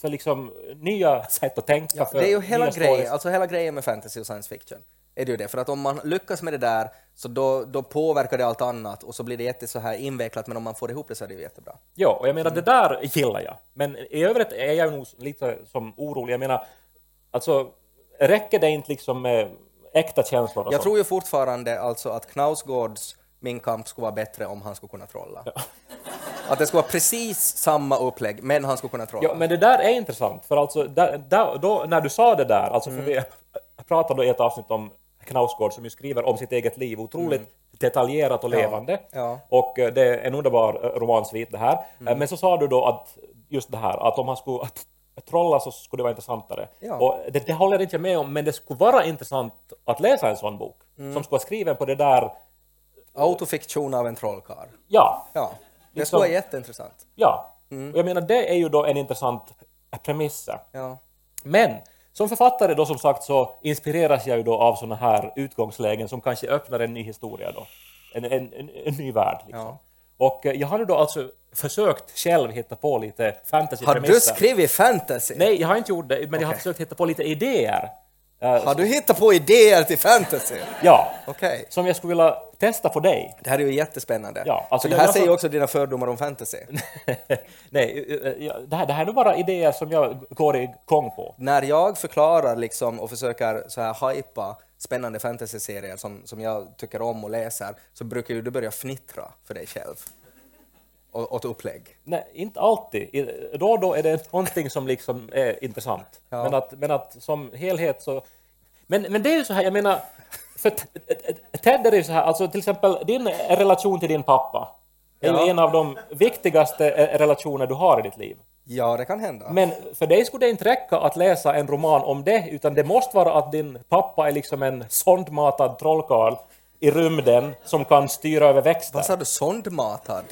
S3: för liksom nya sätt att tänka. för
S4: Det är ju hela grejen, alltså hela grejen med fantasy och science fiction. Är det ju det, för att om man lyckas med det där så då, då påverkar det allt annat och så blir det jätte så här invecklat men om man får ihop det så är det ju jättebra.
S3: Ja, och jag menar
S4: Mm.
S3: det där gillar jag. Men i övrigt är jag nog lite som orolig. Jag menar, alltså räcker det inte liksom med äkta känslor
S4: Jag
S3: sånt?
S4: tror ju fortfarande alltså att Knausgårds Min kamp skulle vara bättre om han skulle kunna trolla. Att det skulle vara precis samma upplägg, men han skulle kunna trolla.
S3: Ja, men det där är intressant, för alltså, där, där, då, när du sa det där, alltså för
S4: Mm.
S3: vi pratade då i ett avsnitt om Knausgård som ju skriver om sitt eget liv otroligt detaljerat och levande.
S4: Mm. Ja.
S3: Och eh, det är en underbar eh, romansvit det här.
S4: Mm.
S3: Eh, Men så sa du då att just det här, att om han skulle att trolla så skulle det vara intressantare.
S4: Ja.
S3: Och det, det håller inte jag med om, men det skulle vara intressant att läsa en sån bok
S4: Mm.
S3: som skulle vara skriven på det där,
S4: Autofiktion av en trollkarl.
S3: ja,
S4: Ja, det
S3: Liksom-
S4: skulle vara jätteintressant.
S3: ja.
S4: Mm.
S3: Och jag menar, det är ju då en intressant premiss.
S4: Ja.
S3: Men som författare då som sagt så inspireras jag ju då av såna här utgångslägen som kanske öppnar en ny historia då. En, en, en, en ny värld liksom.
S4: Ja.
S3: Och eh, jag har nu då alltså försökt själv hitta på lite fantasy
S4: Har du skrivit fantasy?
S3: Nej, jag har inte gjort det, men jag har försökt hitta på lite idéer. Eh,
S4: Har du hittat på idéer till fantasy?
S3: Ja,
S4: Okej.
S3: som jag skulle vilja testa på dig.
S4: Det här är ju jättespännande.
S3: Ja, alltså
S4: det här
S3: jag
S4: säger också dina fördomar om fantasy.
S3: Nej, eh, ja, det här, det här är bara idéer som jag går igång på.
S4: När jag förklarar liksom och försöker så här hypa spännande fantasy-serier som, som jag tycker om och läser så brukar ju du börja fnittra för dig själv. Ett upplägg.
S3: Nej, inte alltid. Då och då är det någonting som liksom är intressant.
S4: Ja.
S3: Men, att, men att som helhet så... Men, men det är ju så här, jag menar... För Ted är ju så här, alltså till exempel din relation till din pappa är
S4: Ja.
S3: ju en av de viktigaste eh, relationer du har i ditt liv.
S4: Ja, det kan hända.
S3: Men för dig skulle det inte räcka att läsa en roman om det, utan det måste vara att din pappa är liksom en sondmatad trollkarl i rymden som kan styra över växter.
S4: Vad sa du? Sondmatad?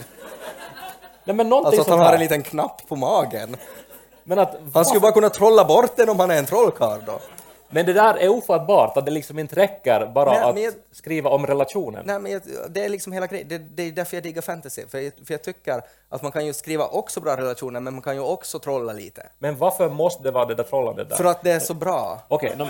S3: Nej, men någonting
S4: Alltså att han har en liten knapp på magen.
S3: Men, att,
S4: Han skulle bara kunna trolla bort den om han är en trollkarl då.
S3: Men det där är ofattbart, att det liksom inte räcker bara
S4: Nej,
S3: att
S4: jag-
S3: skriva om relationen.
S4: Nej, men jag- det är liksom hela grejen. Det, det är därför jag diggar fantasy. För jag, för jag tycker att man kan ju skriva också bra relationer, men man kan ju också trolla lite.
S3: Men varför måste det vara det där trollandet där?
S4: För att det är så bra.
S3: Okej, nå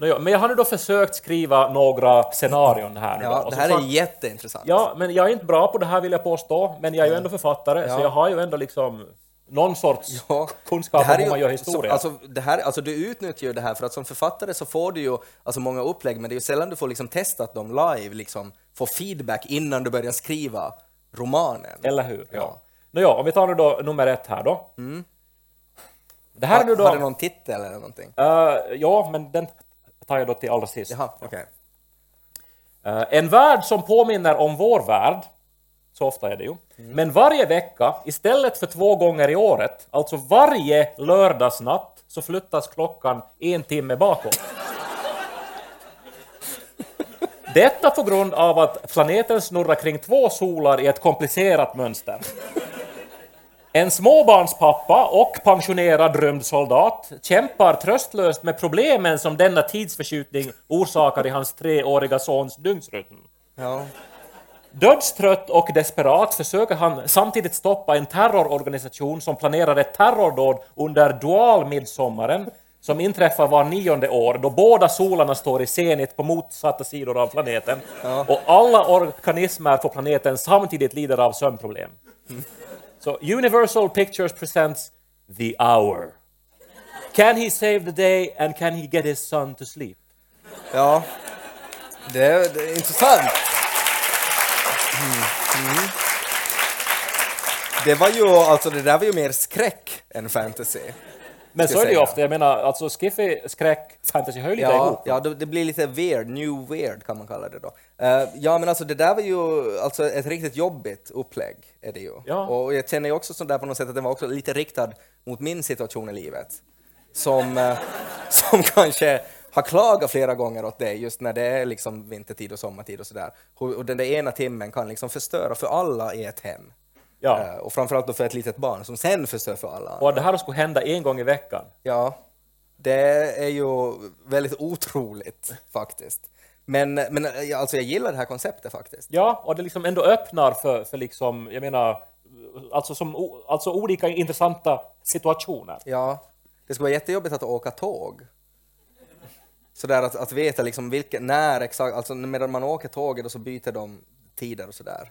S3: ja, men jag har nu då försökt skriva några scenarion här nu då,
S4: Ja,
S3: och
S4: det här är
S3: sagt-
S4: jätteintressant.
S3: Ja, men jag är inte bra på det här vill jag påstå, men jag är ju ändå författare, så
S4: Ja.
S3: jag har ju ändå liksom någon sorts
S4: Ja,
S3: kunskap om hur
S4: ju-
S3: man gör historia.
S4: Så, alltså, det här, alltså, du utnyttjar ju det här för att som författare så får du ju alltså, många upplägg, men det är ju sällan du får liksom testat dem live, liksom, få feedback innan du börjar skriva romanen.
S3: Eller hur? Ja.
S4: Ja.
S3: Nå ja, om vi tar nu då nummer ett här då. Det här är nu
S4: har,
S3: då...
S4: har det någon titel eller någonting?
S3: Eh, ja, men den tar jag då till allra sist.
S4: Jaha, okej.
S3: Eh, en värld som påminner om vår värld, så ofta är det ju, men varje vecka, istället för två gånger i året, alltså varje lördagsnatt, så flyttas klockan en timme bakåt. Detta på grund av att planeten snurrar kring två solar i ett komplicerat mönster. En småbarnspappa och pensionerad rymdsoldat kämpar tröstlöst med problemen som denna tidsförskjutning orsakar i hans treåriga sons dygnsrytm.
S4: Ja.
S3: Dödstrött och desperat försöker han samtidigt stoppa en terrororganisation som planerar ett terrordåd under dualmidsommaren som inträffar var nionde år då båda solarna står i zenit på motsatta sidor av planeten och alla organismer på planeten samtidigt lider av sömnproblem. Så Universal Pictures presents The Hour. Can he save the day and can he get his son to sleep?
S4: ja. Det, är- det är intressant. Mm. Det var ju, alltså det där var ju mer skräck än fantasy.
S3: Men så är det ju ofta, jag menar, alltså skiffy, skräck, fantasy hör ju lite
S4: Ja,
S3: ihop.
S4: ja det, det blir lite weird, new weird kan man kalla det då. Eh, ja men alltså det där var ju alltså ett riktigt jobbigt upplägg, är det ju.
S3: Ja.
S4: Och jag känner ju också sådär på något sätt att den var också lite riktad mot min situation i livet. Som, eh, som kanske har klagat flera gånger åt dig just när det är liksom vintertid och sommartid och sådär. Och den där ena timmen kan liksom förstöra för alla i ett hem.
S3: Ja.
S4: Eh, och framförallt då för ett litet barn som sen förstör för alla.
S3: Och det här skulle hända en gång i veckan.
S4: Ja, det är ju väldigt otroligt faktiskt. Men, men eh, alltså jag gillar det här konceptet faktiskt.
S3: Ja, och det liksom ändå öppnar för, för liksom, jag menar, alltså, som, alltså olika intressanta situationer.
S4: Ja, det skulle vara jättejobbigt att åka tåg. Sådär att, att veta liksom vilken, när exakt, alltså medan man åker tåget och så byter de tider och sådär.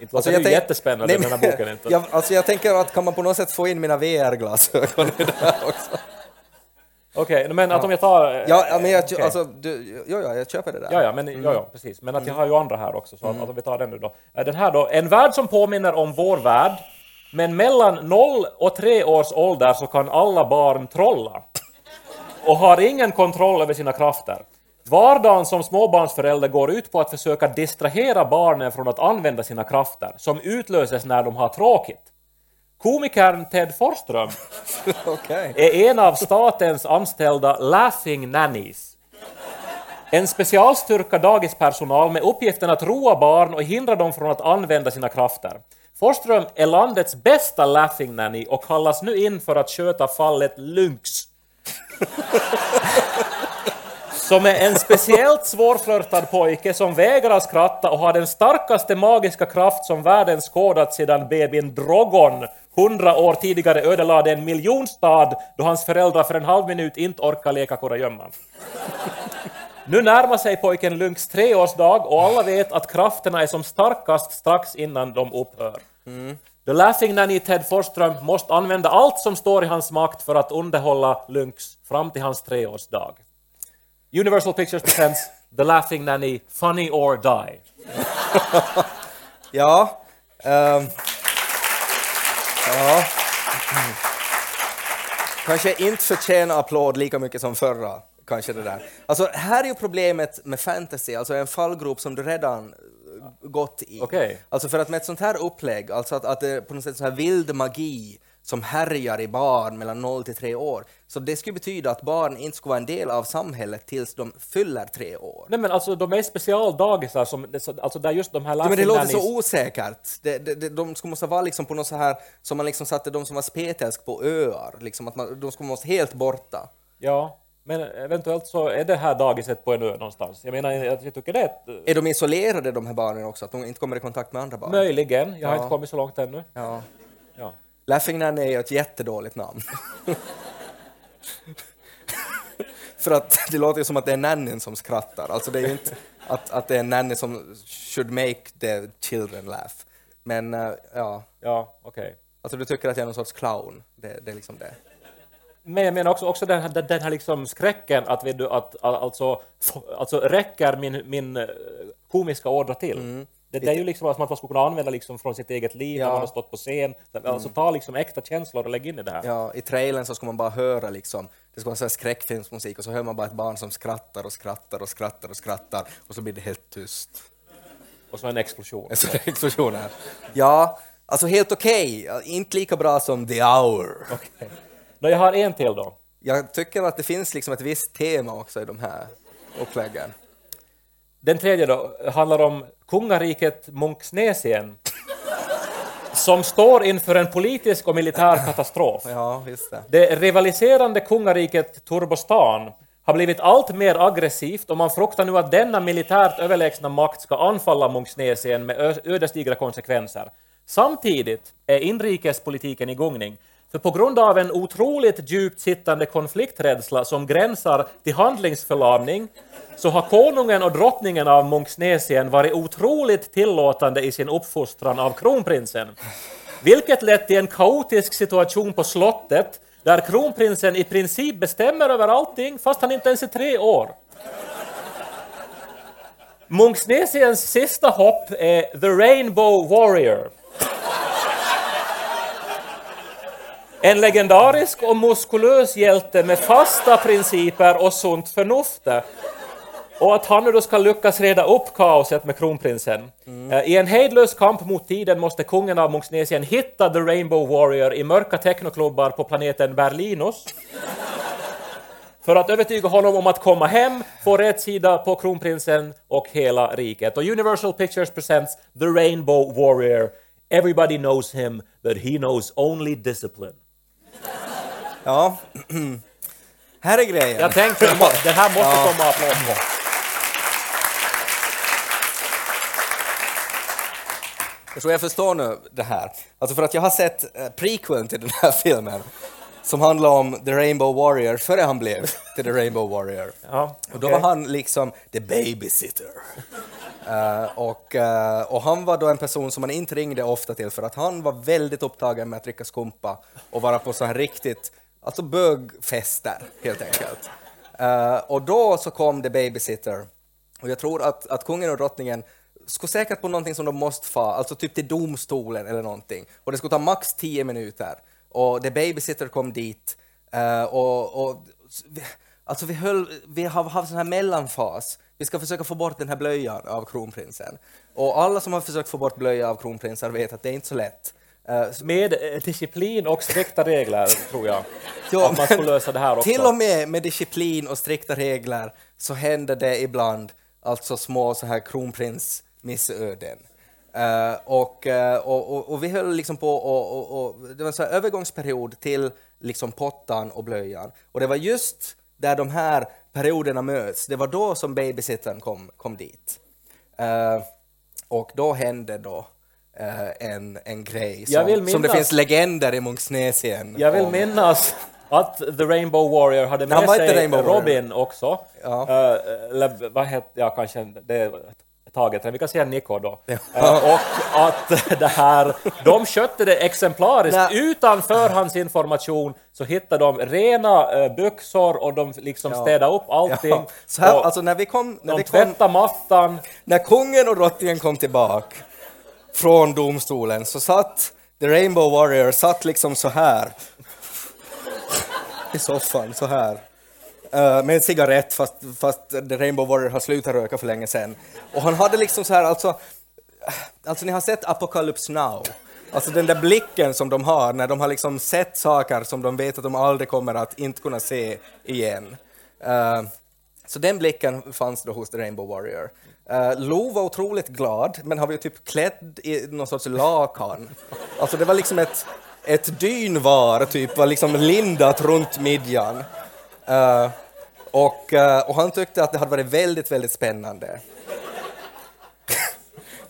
S3: Inte låter det
S4: tänk-
S3: jättespännande
S4: Nej,
S3: den här
S4: men-
S3: boken inte.
S4: jag, alltså jag tänker att kan man på något sätt få in mina VR-glasögon i det här också?
S3: Okej, men att om jag tar... eh,
S4: Ja, ja, men jag,
S3: okej.
S4: alltså, du, ja, ja, jag köper det där.
S3: Ja, ja, men, ja, ja, precis. Men att jag har ju andra här också, så att, att om vi tar den nu då. Eh, Den här då, en värld som påminner om vår värld, men mellan 0 och 3 års ålder så kan alla barn trolla. Och har ingen kontroll över sina krafter. Vardagen som småbarnsförälder går ut på att försöka distrahera barnen från att använda sina krafter, som utlöses när de har tråkigt. Komikern Ted Forsström är en av statens anställda laughing nannies. En specialstyrka dagispersonal med uppgiften att roa barn och hindra dem från att använda sina krafter. Forsström är landets bästa laughing nanny och kallas nu in för att sköta fallet Lynx. Som är en speciellt svårflörtad pojke som vägrar skratta och har den starkaste magiska kraft som världen skådat sedan babyn Drogon hundra år tidigare ödelade en miljonstad då hans föräldrar för en halv minut inte orkar leka kurragömma. Nu närmar sig pojken Lynx treårsdag och alla vet att krafterna är som starkast strax innan de upphör. Mm. The Laughing Nanny Ted Forsström måste använda allt som står i hans makt för att underhålla Lynx fram till hans treårsdag. Universal Pictures presents The Laughing Nanny Funny or Die.
S4: Ja. Um, ja. Kanske inte förtjänar applåd lika mycket som förra. Kanske det där. Alltså, här är ju problemet med fantasy, alltså en fallgrop som du redan gått i.
S3: Okej.
S4: Alltså för att med ett sånt här upplägg, alltså att, att det är på något sätt så här vild magi som härjar i barn mellan 0 till 3 år, så det skulle betyda att barn inte skulle vara en del av samhället tills de fyller 3 år.
S3: Nej men alltså de är specialdagisar som, alltså där just de här
S4: Ja, men det låter så osäkert. Det, det, det, de skulle måste vara liksom på något så här som man liksom satte de som var spetälsk på öar, liksom att man, de skulle måste helt borta.
S3: Ja, men eventuellt så är det här dagiset på en ö någonstans. Jag menar, jag tycker det är ett,
S4: Är de isolerade de här barnen också, att de inte kommer i kontakt med andra barn?
S3: möjligen. Jag har
S4: Ja.
S3: inte kommit så långt ännu.
S4: Ja.
S3: Ja.
S4: Nanny är ju ett jättedåligt namn. För att det låter ju som att det är nannyn som skrattar, alltså det är ju inte att, att det är nanny som should make the children laugh. Men eh, ja,
S3: Ja, okej.
S4: alltså du tycker att jag är någon sorts clown, det, det är liksom det.
S3: Men jag menar också, också den här, den- den här liksom skräcken att, vet du, att, alltså, alltså räcker min, min eh, komiska ådra till? Det, det är ju liksom som att man skulle kunna använda liksom från sitt eget liv
S4: Ja.
S3: när man har stått på scen. Alltså ta liksom äkta känslor och lägg in i det här.
S4: Ja, I trailern så ska man bara höra liksom, det ska vara så här skräckfilmsmusik och så hör man bara ett barn som skrattar och skrattar och skrattar och skrattar och så blir det helt tyst.
S3: Och så en explosion.
S4: En explosion här. Ja, alltså helt okej. Inte lika bra som The Hour.
S3: Nå, jag har en till då.
S4: Jag tycker att det finns liksom ett visst tema också i de här uppläggen.
S3: Den tredje då handlar om kungariket Munksnesien som står inför en politisk och militär katastrof.
S4: Ja, just det.
S3: Det rivaliserande kungariket Turbostan har blivit allt mer aggressivt och man fruktar nu att denna militärt överlägsna makt ska anfalla Munksnesien med ödesdigra konsekvenser. Samtidigt är inrikespolitiken i gungning. För på grund av en otroligt djupt sittande konflikträdsla som gränsar till handlingsförlamning så har konungen och drottningen av Munksnesien varit otroligt tillåtande i sin uppfostran av kronprinsen. Vilket lett till en kaotisk situation på slottet där kronprinsen i princip bestämmer över allting fast han inte ens är tre år. Munksnesiens sista hopp är The Rainbow Warrior. En legendarisk och muskulös hjälte med fasta principer och sunt förnuft. Och att han nu då ska lyckas reda upp kaoset med kronprinsen. Eh, I en hejdlös kamp mot tiden måste kungen av Munksnesien hitta The Rainbow Warrior i mörka technoklubbar på planeten Berlinus. För att övertyga honom om att komma hem, få rätt sida på kronprinsen och hela riket. Och Universal Pictures presents The Rainbow Warrior. Everybody knows him, but he knows only discipline.
S4: Ja. här är grejen.
S3: Jag tänkte, den här måste komma applåd på.
S4: Jag tror jag förstår nu det här. Alltså för att jag har sett eh, prequeln till den här filmen som handlar om The Rainbow Warrior före han blev till The Rainbow Warrior.
S3: Ja,
S4: Och då var han liksom the babysitter. Eh, och, eh, och han var då en person som man inte ringde ofta till för att han var väldigt upptagen med att dricka skumpa och vara på så här riktigt, alltså bögfester helt enkelt. Eh, och då så kom the babysitter. Och jag tror att, att kungen och drottningen skulle säkert på någonting som de måste få, alltså typ till domstolen eller någonting. Och det skulle ta max 10 minuter. Och the babysitter kom dit eh, och, och Alltså vi, höll, vi har haft sån här mellanfas. Vi ska försöka få bort den här blöjan av kronprinsen. Och alla som har försökt få bort blöja av kronprinsar vet att det är inte så lätt. Eh,
S3: Med eh, disciplin och strikta regler, tror jag.
S4: Ja,
S3: att man skulle lösa det här också.
S4: Till och med med disciplin och strikta regler så händer det ibland alltså små så här kronprinsmissöden. Eh, och, eh, och, och, vi höll liksom på och, och, det var en så övergångsperiod till liksom pottan och blöjan. Och det var just där de här perioderna möts, det var då som babysittern kom, kom dit. Eh, och då hände då en, en grej som,
S3: vill
S4: som det
S3: minnas-
S4: finns legender i Munksnesien
S3: Jag vill
S4: om.
S3: minnas att The Rainbow Warrior hade med sig
S4: Rainbow Warrior.
S3: Robin också.
S4: Ja.
S3: Eller vad heter, ja kanske det taget, vi kan säga Nico då.
S4: Ja.
S3: Eh, och att det här, de skötte det exemplariskt.
S4: Nej.
S3: Utan förhandsinformation så hittade de rena uh, byxor och de liksom
S4: Ja.
S3: städade upp allting.
S4: Ja, så här,
S3: och
S4: alltså när vi kom, när,
S3: de
S4: vi kom,
S3: tvättade mattan.
S4: när kungen och drottningen kom tillbaka från domstolen så satt The Rainbow Warrior satt liksom så här i soffan, så här. Eh, med en cigarett fast, fast The Rainbow Warrior har slutat röka för länge sedan. Och han hade liksom så här, alltså, eh, alltså ni har sett Apocalypse Now. Alltså den där blicken som de har när de har liksom sett saker som de vet att de aldrig kommer att inte kunna se igen. Uh, så den blicken fanns då hos The Rainbow Warrior. Uh, Lo var otroligt glad, men han var ju typ klädd i någon sorts lakan. Alltså det var liksom ett, ett dynvar, typ, var liksom lindat runt midjan. Uh, och, eh, och han tyckte att det hade varit väldigt, väldigt spännande.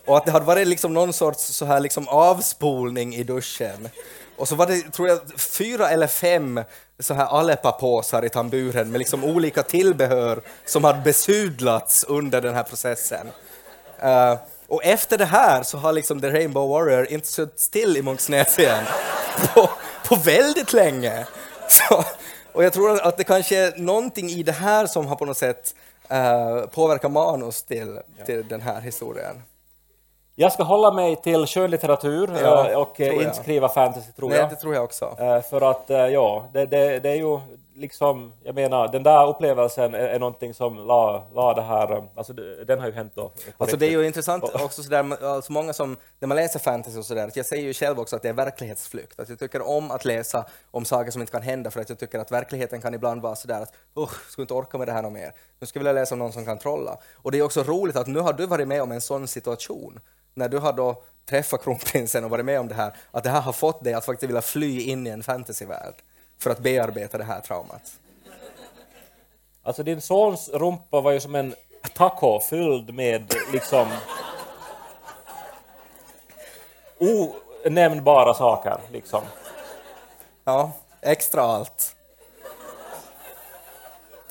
S4: Och att det hade varit liksom någon sorts så här liksom avspolning i duschen. Och så var det, tror jag, fyra eller fem så här Aleppa-påsar i tamburen med liksom olika tillbehör som hade besudlats under den här processen. Uh, och efter det här så har liksom The Rainbow Warrior inte suttit still i Munksnäsien på, på väldigt länge. Så, och jag tror att det kanske är någonting i det här som har på något sätt uh, påverkat manus till, till den här historien.
S3: Jag ska hålla mig till skönlitteratur
S4: Ja,
S3: eh, och eh, inte skriva fantasy, tror
S4: Nej,
S3: jag.
S4: det tror jag också.
S3: Eh, För att, eh, ja, det, det, det är ju liksom, jag menar, den där upplevelsen är, är någonting som la, la det här, um, alltså den har ju hänt då.
S4: Alltså det är ju intressant också sådär, alltså många som, när man läser fantasy och sådär, jag säger ju själv också att det är verklighetsflykt. Att jag tycker om att läsa om saker som inte kan hända för att jag tycker att verkligheten kan ibland vara sådär att usch, skulle inte orka med det här något mer. Nu skulle jag vilja läsa om någon som kan trolla. Och det är också roligt att nu har du varit med om en sån situation. När du har då träffat kronprinsen och varit med om det här, att det här har fått dig att faktiskt vilja fly in i en fantasyvärld för att bearbeta det här traumat.
S3: Alltså din sons rumpa var ju som en taco fylld med liksom onämnbara saker. Liksom.
S4: Ja, extra allt.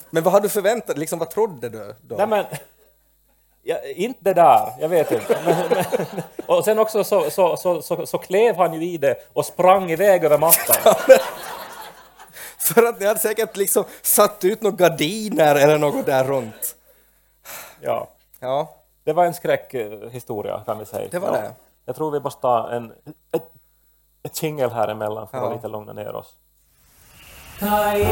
S4: Men vad har du förväntat? Liksom, vad trodde du då?
S3: Nej men, ja, inte det där, jag vet inte. Men, men, och sen också så, så, så, så, så klev han ju i det och sprang iväg över mattan.
S4: För att ni hade säkert liksom satt ut några gardiner eller något där runt.
S3: Ja.
S4: Ja,
S3: Det var en skräckhistoria kan vi säga.
S4: Det var
S3: ja.
S4: det.
S3: Jag tror vi måste ta en, ett, ett jingle här emellan för
S4: Ja.
S3: att lite lugna ner oss.
S6: Kai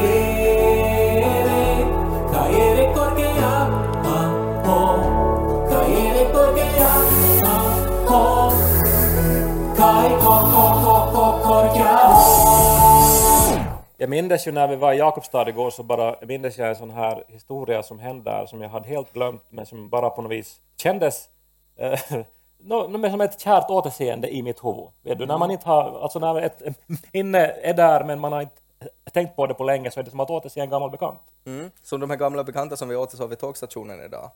S3: Jag minns ju när vi var i Jakobstad igår så bara minns jag en sån här historia som hände där som jag hade helt glömt men som bara på något vis kändes eh, men som ett kärt återseende i mitt huvud. Vet du? När man inte har, alltså när ett minne är där men man har inte tänkt på det på länge så är det som att återse en gammal bekant.
S4: mm. som de här gamla bekanta som vi återsåg vid tågstationen idag.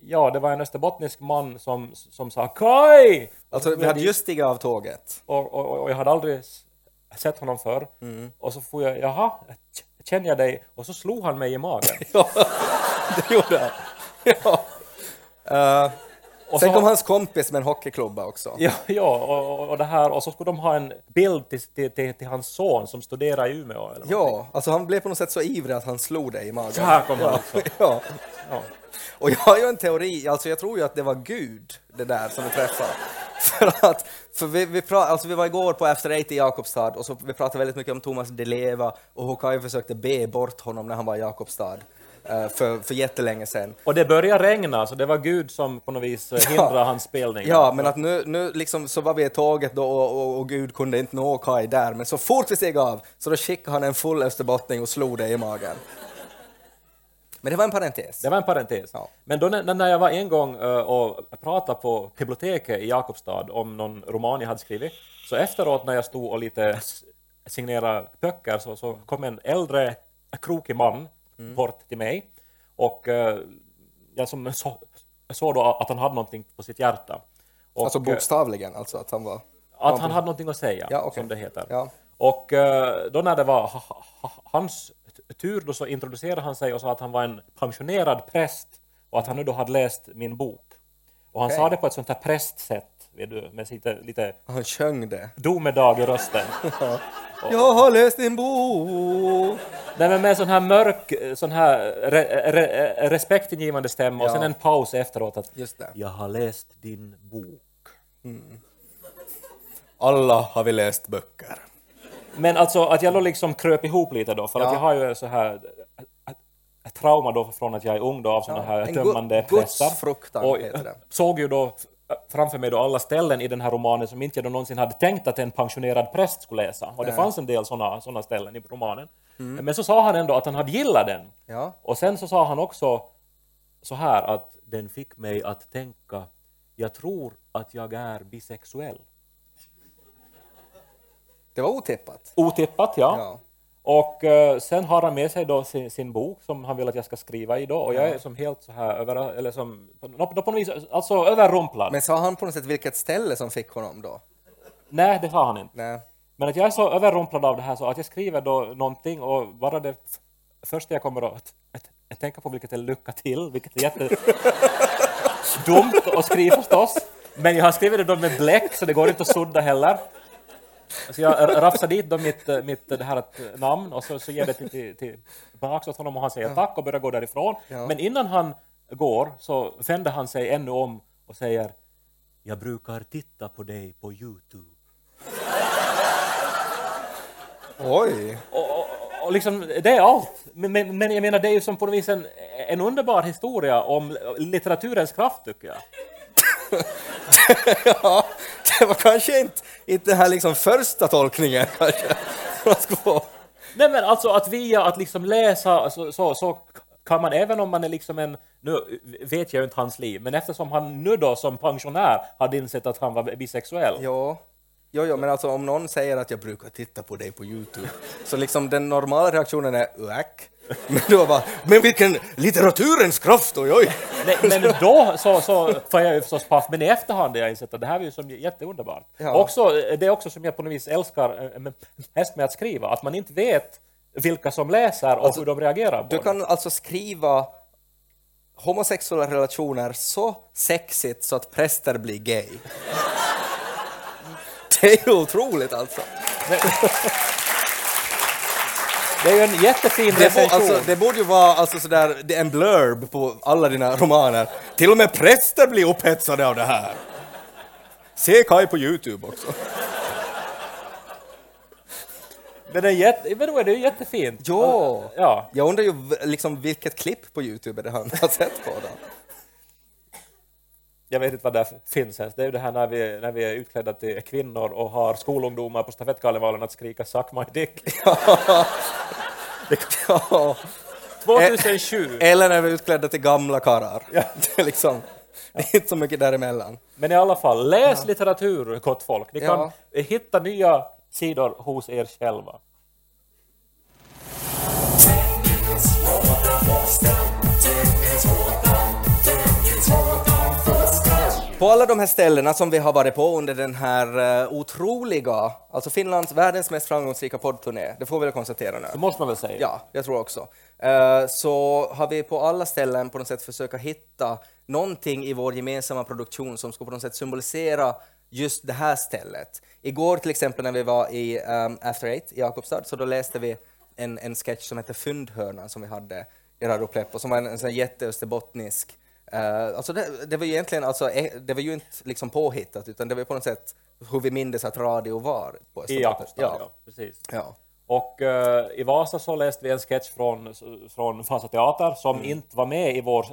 S3: Ja, det var en österbottnisk man som, som sa Kaj!
S4: Alltså, vi hade just stigit av tåget.
S3: och, och, och jag hade aldrig sett honom förr.
S4: Mm.
S3: Och så får jag, jaha, känner jag dig? Och så slog han mig i magen.
S4: Ja, det gjorde han. Ja. Uh,
S3: Och
S4: sen kom hans kompis med en hockeyklubba också.
S3: Ja, ja och, och det här, och så skulle de ha en bild till, till, till, till hans son som studerar i Umeå. Eller någonting.
S4: Ja, alltså han blev på något sätt så ivrig att han slog dig i magen.
S3: Så här kom han
S4: ja,
S3: också.
S4: ja.
S3: Ja.
S4: Och jag har ju en teori, alltså jag tror ju att det var Gud, det där som vi träffade. För att, för vi, vi, pra, alltså vi var igår på After Eight i Jakobstad och så vi pratade väldigt mycket om Thomas Di Leva och Kaj försökte be bort honom när han var i Jakobstad eh, för, för jättelänge sedan.
S3: Och det började regna, så det var Gud som på något vis eh, hindrade hans spelning.
S4: Ja, men att nu, nu liksom så var vi i tåget då och, och, och Gud kunde inte nå Kaj där, men så fort vi steg av så då skickade han en full österbottning och slog dig i magen. Men det var en parentes.
S3: Det var en parentes.
S4: Ja.
S3: Men då när, jag var en gång eh, och pratade på biblioteket i Jakobstad om någon roman jag hade skrivit, så efteråt när jag stod och lite signerade böcker så, så kom en äldre krokig man
S4: Mm.
S3: bort till mig och eh, jag som så, såg då att han hade någonting på sitt hjärta. Och,
S4: Alltså
S3: eh,
S4: bokstavligen, alltså att han var...
S3: att han hade någonting att säga,
S4: Ja, okej.
S3: som det heter.
S4: Ja.
S3: Och då när det var ha- ha- ha- hans tur då så introducerade han sig och sa att han var en pensionerad präst och att han nu då hade läst min bok. Och han
S4: Okej.
S3: sa det på ett sånt här prästsätt, vet du, med lite, lite
S4: Han sjöng det.
S3: domedag i rösten.
S4: Jag har läst din bok.
S3: Nej men med sån här mörk, sån här re, re, respektingivande stämma och
S4: Ja.
S3: sen en paus efteråt att
S4: Just det.
S3: jag har läst din bok.
S4: Alla har vi läst böcker.
S3: Men alltså att jag då liksom kröp ihop lite då, för
S4: Ja.
S3: att jag har ju så här ett- trauma då från att jag är ung då av såna
S4: Ja,
S3: här tömmande
S4: gudsfruktan
S3: Och såg ju då framför mig då alla ställen i den här romanen som inte jag då någonsin hade tänkt att en pensionerad präst skulle läsa. Och det fanns en del såna, såna ställen i romanen.
S4: Mm.
S3: Men så sa han ändå att han hade gillat den.
S4: Ja.
S3: Och sen så sa han också så här att den fick mig att tänka jag tror att jag är bisexuell.
S4: Det var otippat.
S3: Otippat, ja.
S4: Ja.
S3: Och eh, sen har han med sig då sin, sin bok som han vill att jag ska skriva i då och jag är som helt så här över, eller som, på, nå- på något vis, alltså överrumplad.
S4: Men sa han på något sätt vilket ställe som fick honom då?
S3: Nej, det sa han inte.
S4: Nej.
S3: Men att jag är så överrumplad av det här så att jag skriver då någonting och bara det första jag kommer att, att, att tänka på vilket är lycka till, vilket är jätte dumt att skriva förstås. Men jag har skrivit det då med bläck så det går inte att sudda heller. Så jag rafsar dit då mitt, eh, mitt det här ett namn och så, så ger det till, till, till tillbaka åt honom och han säger tack och börjar gå därifrån.
S4: Ja.
S3: Men innan han går så vänder han sig ännu om och säger jag brukar titta på dig på Youtube.
S4: Oj!
S3: Och, och, och liksom, det är allt. Men, men, men jag menar, det är ju som på något vis en, en underbar historia om litteraturens kraft, tycker jag.
S4: ja, det var kanske inte, inte den här liksom första tolkningen kanske.
S3: Nej men alltså att via att liksom läsa så, så, så kan man även om man är liksom en, nu vet jag ju inte hans liv, men eftersom han nu då som pensionär hade insett att han var bisexuell.
S4: Ja. Jo, jo, men alltså om någon säger att jag brukar titta på dig på Youtube, så liksom den normala reaktionen är uäck. Men då bara, men vilken litteraturens kraft, oj oj!
S3: Nej, men då så, så får jag ju förstås paff, men i efterhand har jag insett att det här är ju som jätteunderbart.
S4: Ja.
S3: Också, det är också som jag på något vis älskar eh, med- mest med att skriva, att man inte vet vilka som läser och hur de reagerar på
S4: Du
S3: det.
S4: kan alltså skriva homosexuella relationer så sexigt så att präster blir gay. Det är ju otroligt alltså.
S3: Det är ju en jättefin
S4: Det, bo,
S3: recension.
S4: alltså, det borde ju vara alltså sådär, det är en blurb på alla dina romaner. Till och med präster blir upphetsade av det här. Se Kai på Youtube också.
S3: Men det är, jätte, men då är det ju jättefint.
S4: Jo.
S3: Ja.
S4: Jag undrar ju liksom vilket klipp på Youtube det han har sett på då.
S3: Jag vet inte vad det finns ens. Det är ju det här när vi, när vi är utklädda till kvinnor och har skolungdomar på stafettkarnevalen att skrika “Suck my dick”.
S4: Ja.
S3: 2007.
S4: Eller när vi är utklädda till gamla karlar. Det är liksom, det är inte så mycket däremellan.
S3: Men i alla fall, läs litteratur, gott folk. Ni kan
S4: Ja.
S3: hitta nya sidor hos er själva.
S4: På alla de här ställena som vi har varit på under den här eh, otroliga, alltså Finlands världens mest framgångsrika poddturné, det får vi väl konstatera nu.
S3: Det måste man väl säga.
S4: Ja, jag tror också. Eh, så har vi på alla ställen på något sätt försöka hitta någonting i vår gemensamma produktion som ska på något sätt symbolisera just det här stället. Igår till exempel när vi var i um, After Eight i Jakobstad så då läste vi en, en sketch som heter Fyndhörnan som vi hade i Radio Pleppo som var en, en sån jätteösterbottnisk Uh, alltså det, det var ju egentligen alltså, eh, det var ju inte liksom påhittat utan det var på något sätt hur vi mindes att radio var på
S3: ja.
S4: Ja.
S3: Precis.
S4: ja.
S3: Och eh, i Vasa så läste vi en sketch från, från Vasa Teater som inte var med i vår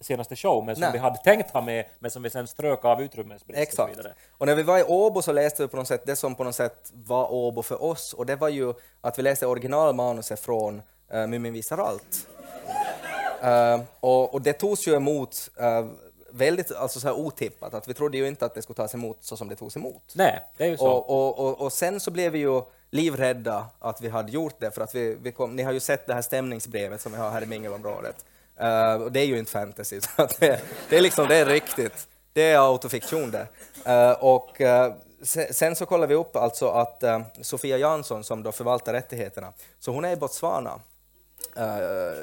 S3: senaste show, men som
S4: Nej.
S3: vi hade tänkt ha med, men som vi sen strök av utrymmesbrist och
S4: Exakt.
S3: vidare.
S4: Och när vi var i Åbo så läste vi på något sätt det som på något sätt var Åbo för oss och det var ju att vi läste originalmanuset från uh, Mumin visar allt. Eh, och, och det togs ju emot eh, väldigt alltså så här otippat, att vi trodde ju inte att det skulle tas emot så som det togs emot.
S3: Nej, det är ju så.
S4: Och, och, och, och sen så blev vi ju livrädda att vi hade gjort det, för att vi, vi kom, ni har ju sett det här stämningsbrevet som vi har här i mingelområdet. Eh, och det är ju inte fantasy, så det, det är liksom, det är riktigt. Det är autofiktion det. Eh, och eh, se- sen så kollar vi upp alltså att Sofia Jansson som då förvaltar rättigheterna, så hon är i Botswana. Eh,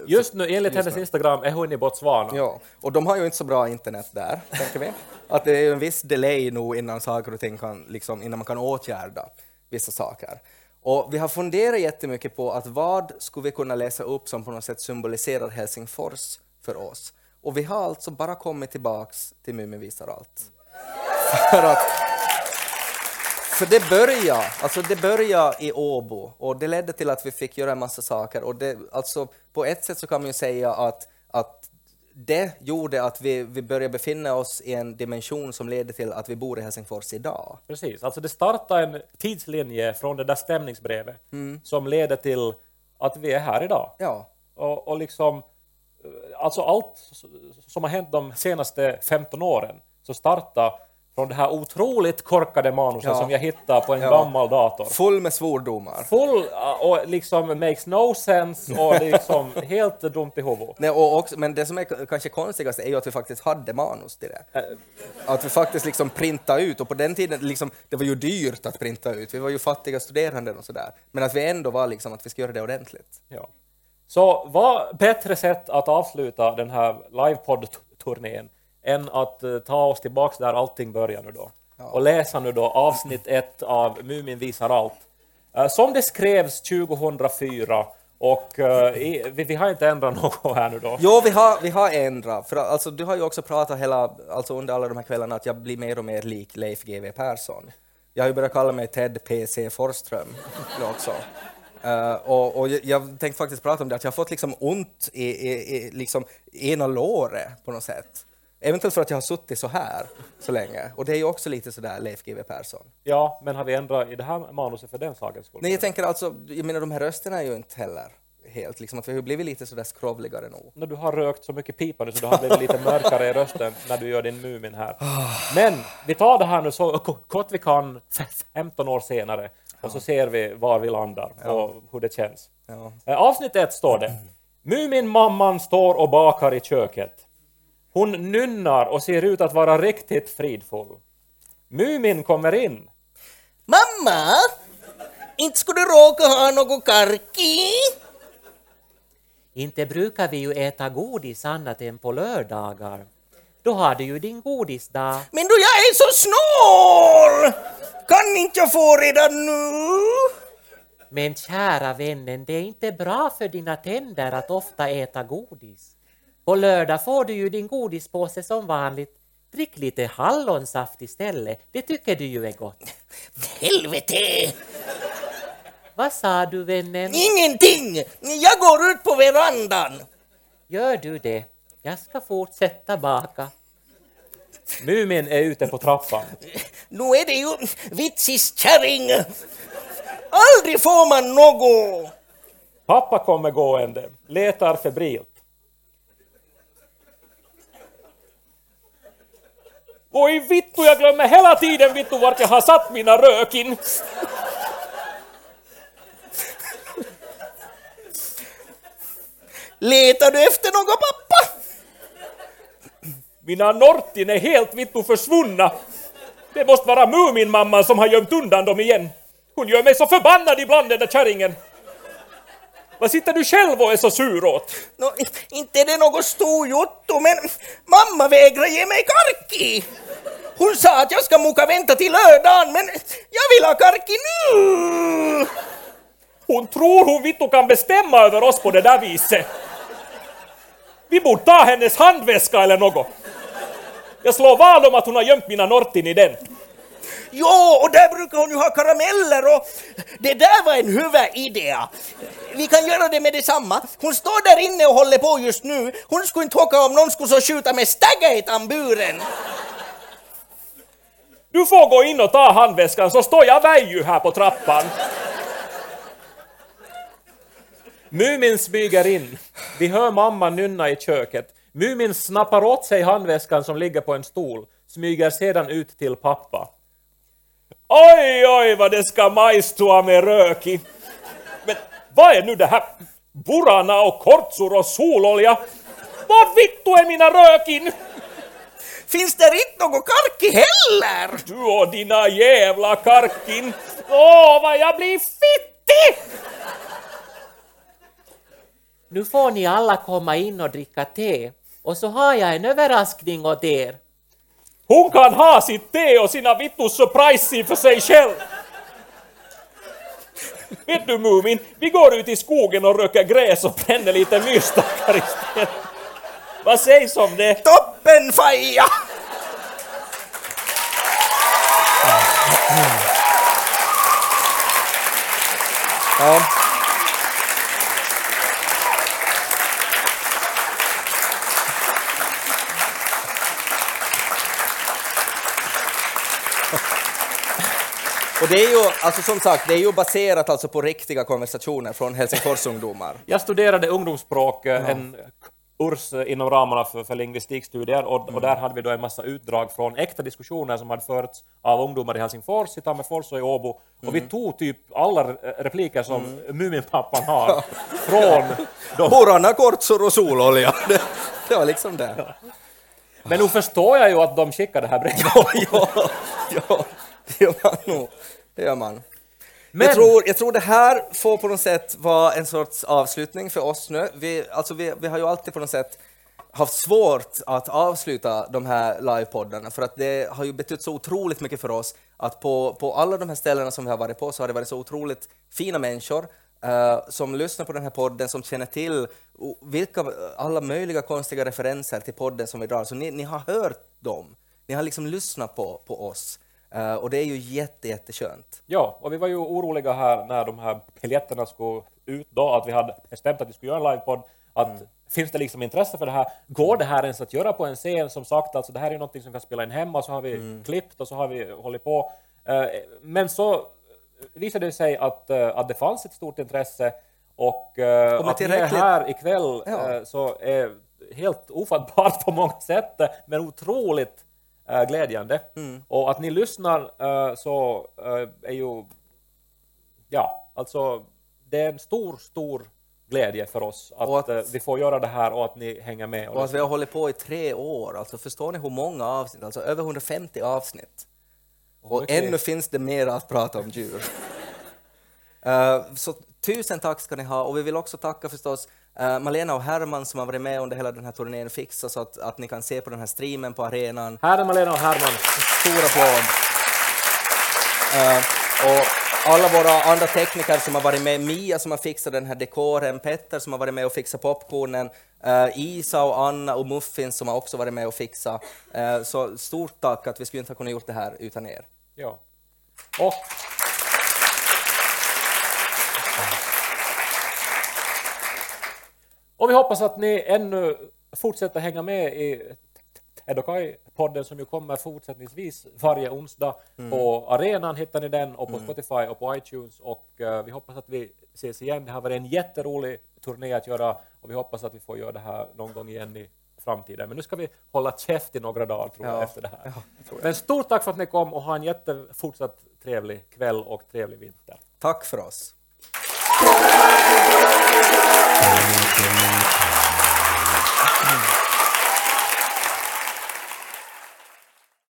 S3: Just nu, enligt hennes Instagram, är hon i Botswana.
S4: Ja, och de har ju inte så bra internet där, tänker vi. Att det är ju en viss delay nu innan saker och ting kan, liksom, innan man kan åtgärda vissa saker. Och vi har funderat jättemycket på att vad skulle vi kunna läsa upp som på något sätt symboliserar Helsingfors för oss? Och vi har alltså bara kommit tillbaks till Mumin visar allt. För att för det började, alltså det började i Åbo och det ledde till att vi fick göra en massa saker och det, alltså på ett sätt så kan man ju säga att, att det gjorde att vi, vi började befinna oss i en dimension som ledde till att vi bor i Helsingfors idag.
S3: Precis, alltså det startar en tidslinje från det där stämningsbrevet
S4: Mm.
S3: som leder till att vi är här idag.
S4: Ja,
S3: Och, och liksom, alltså allt som har hänt de senaste 15 åren så startar från det här otroligt korkade manuset
S4: Ja.
S3: som jag hittade på en
S4: Ja.
S3: gammal dator.
S4: full med svordomar.
S3: Full uh, och liksom makes no sense och liksom helt dumt i huvudet.
S4: Nej, och också, men det som är kanske konstigast är ju att vi faktiskt hade manus till det.
S3: Eh,
S4: Att vi faktiskt liksom printade ut, och på den tiden, liksom, det var ju dyrt att printa ut, vi var ju fattiga studerande och sådär. Men att vi ändå var liksom att vi ska göra det ordentligt.
S3: Ja. Så vad bättre sätt att avsluta den här livepodd-turnén än att eh, ta oss tillbaks där allting börjar nu då. Och läsa nu då avsnitt ett av Mumin visar allt. Eh, som det skrevs 2004 Och eh, vi, vi har inte ändrat något här nu då.
S4: Jo, vi har, vi har ändrat, för alltså, du har ju också pratat hela, alltså under alla de här kvällarna att jag blir mer och mer lik Leif GW Persson. Jag har ju börjat kalla mig Ted PC Forström också. Eh, och, och jag, jag tänkte faktiskt prata om det, att jag har fått liksom ont i, i, i liksom ena låret på något sätt. Eventuellt för att jag har suttit så här så länge. Och det är ju också lite sådär Leif GW Persson.
S3: Ja, men har vi ändrat i det här manuset för den sakens skull?
S4: Nej, jag tänker alltså, jag menar de här rösterna är ju inte heller helt, liksom att vi har blivit lite sådär skrovligare nog.
S3: När du har rökt så mycket pipa nu så du har blivit lite mörkare i rösten när du gör din Mumin här. Men vi tar det här nu så kort vi kan 15 år senare och så ser vi var vi landar och hur det känns.
S4: Ja.
S3: Eh, Avsnitt ett står det. Mumin-mamman står och bakar i köket. Hon nynnar och ser ut att vara riktigt fridfull. Mumin kommer in.
S7: Mamma! Inte skulle du råka ha något karki?
S8: Inte brukar vi ju äta godis annat än på lördagar. Då har du ju din godisdag.
S7: Men då jag är så snål! Kan inte jag få redan nu?
S8: Men kära vännen, det är inte bra för dina tänder att ofta äta godis. På lördag får du ju din godispåse som vanligt. Drick lite hallonsaft istället, det tycker du ju är gott.
S7: Helvete!
S8: Vad sa du vännen?
S7: Ingenting! Jag går ut på verandan.
S8: Gör du det? Jag ska fortsätta baka.
S3: Mumin är ute på trappan.
S7: Nu är det ju vitsis kärring. Aldrig får man något.
S3: Pappa kommer gående, letar febrilt. Oj vittu, jag glömmer hela tiden vittu vart jag har satt mina rökin.
S7: Letar du efter något pappa?
S3: Mina Nortin är helt vittu försvunna. Det måste vara Muminmamman som har gömt undan dem igen. Hon gör mig så förbannad ibland den där kärringen. Vad sitter du själv och är så sur åt?
S7: Nå, inte är det något storjotto, men mamma vägrar ge mig karki. Hon sa att jag ska muka vänta till lördagen, men jag vill ha karki nu!
S3: Hon tror hon vittu kan bestämma över oss på det där viset. Vi borde ta hennes handväska eller något. Jag slår vad om att hon har gömt mina Nortin i den.
S7: Jo, och där brukar hon ju ha karameller och det där var en huvudidé. Vi kan göra det med detsamma. Hon står där inne och håller på just nu. Hon skulle inte åka om någon skulle så skjuta med stagga i tamburen.
S3: Du får gå in och ta handväskan så står jag väju här på trappan. Mumin smyger in. Vi hör mamma nynna i köket. Mumin snappar åt sig handväskan som ligger på en stol, smyger sedan ut till pappa. Oj, oj, vad det ska majstua med rök i. Men vad är nu det här? Burana och kortsor och sololja? Var vittu är mina rökin?
S7: Finns det inte något karki heller?
S3: Du och dina jävla karkin! Åh, vad jag blir fittig!
S8: Nu får ni alla komma in och dricka te. Och så har jag en överraskning åt er.
S3: Hon kan ha sitt te och sina vittus surprise för sig själv. Vet du Mumin, vi går ut i skogen och röker gräs och bränner lite myrstackar istället. Vad sägs om det?
S7: Toppen Faja!
S4: Ja. Och det är ju, alltså som sagt, det är ju baserat alltså på riktiga konversationer från Helsingfors ungdomar.
S3: Jag studerade ungdomsspråk, eh, en kurs eh, inom ramarna för, för lingvistikstudier och, och där hade vi då en massa utdrag från äkta diskussioner som hade förts av ungdomar i Helsingfors, i Tammerfors och i Åbo. Och vi tog typ alla re- repliker som Muminpappan har från de
S4: Borrarna, kortsor och sololja. Det, det var liksom det.
S3: Men nu förstår jag ju att de skickade det här brevet.
S4: ja, ja, det gör man nog. Det gör man.
S3: Men-
S4: Jag, tror, jag tror det här får på något sätt vara en sorts avslutning för oss nu. Vi, alltså vi, vi har ju alltid på något sätt haft svårt att avsluta de här livepoddarna för att det har ju betytt så otroligt mycket för oss att på, på alla de här ställena som vi har varit på så har det varit så otroligt fina människor eh, som lyssnar på den här podden, som känner till vilka alla möjliga konstiga referenser till podden som vi drar, så ni, ni har hört dem. Ni har liksom lyssnat på, på oss. Eh, och det är ju jätte, jätteskönt.
S3: Ja, och vi var ju oroliga här när de här biljetterna skulle ut då, att vi hade bestämt att vi skulle göra en livepodd, att finns det liksom intresse för det här? Går det här ens att göra på en scen? Som sagt, alltså det här är någonting som vi kan spela in hemma, så har vi klippt och så har vi hållit på. Eh, Men så visade det sig att, eh, att det fanns ett stort intresse och,
S4: med
S3: att ni är här ikväll
S4: Ja.
S3: så är helt ofattbart på många sätt, men otroligt eh, glädjande.
S4: Mm.
S3: Och att ni lyssnar eh, så eh, är ju, ja, alltså det är en stor, stor glädje för oss att,
S4: Och att-
S3: vi får göra det här och att ni hänger med.
S4: Och att vi har hållit på i tre år, alltså förstår ni hur många avsnitt? Alltså över 150 avsnitt. Och
S3: mycket-
S4: ännu finns det mer att prata om djur. Eh, så tusen tack ska ni ha och vi vill också tacka förstås uh, Malena och Herman som har varit med under hela den här turnén Fixa så att, att ni kan se på den här streamen på arenan.
S3: Här är Malena och Herman.
S4: Stor applåd! Eh, och alla våra andra tekniker som har varit med, Mia som har fixat den här dekoren, Petter som har varit med och fixat popcornen, eh, Isa och Anna och Muffins som har också varit med och fixat. Så stort tack att vi skulle inte ha kunnat gjort det här utan er.
S3: Ja. Och Och vi hoppas att ni ännu fortsätter hänga med i Edokai-podden som ju kommer fortsättningsvis varje onsdag. På arenan hittar ni den och på Spotify och på iTunes och eh, vi hoppas att vi ses igen. Det har varit en jätterolig turné att göra och vi hoppas att vi får göra det här någon gång igen i framtiden. Men nu ska vi hålla käft i några dagar tror jag
S4: Ja.
S3: efter det här. Men stort tack för att ni kom och ha en jättefortsatt trevlig kväll och trevlig vinter.
S4: Tack för oss!
S6: Thank you.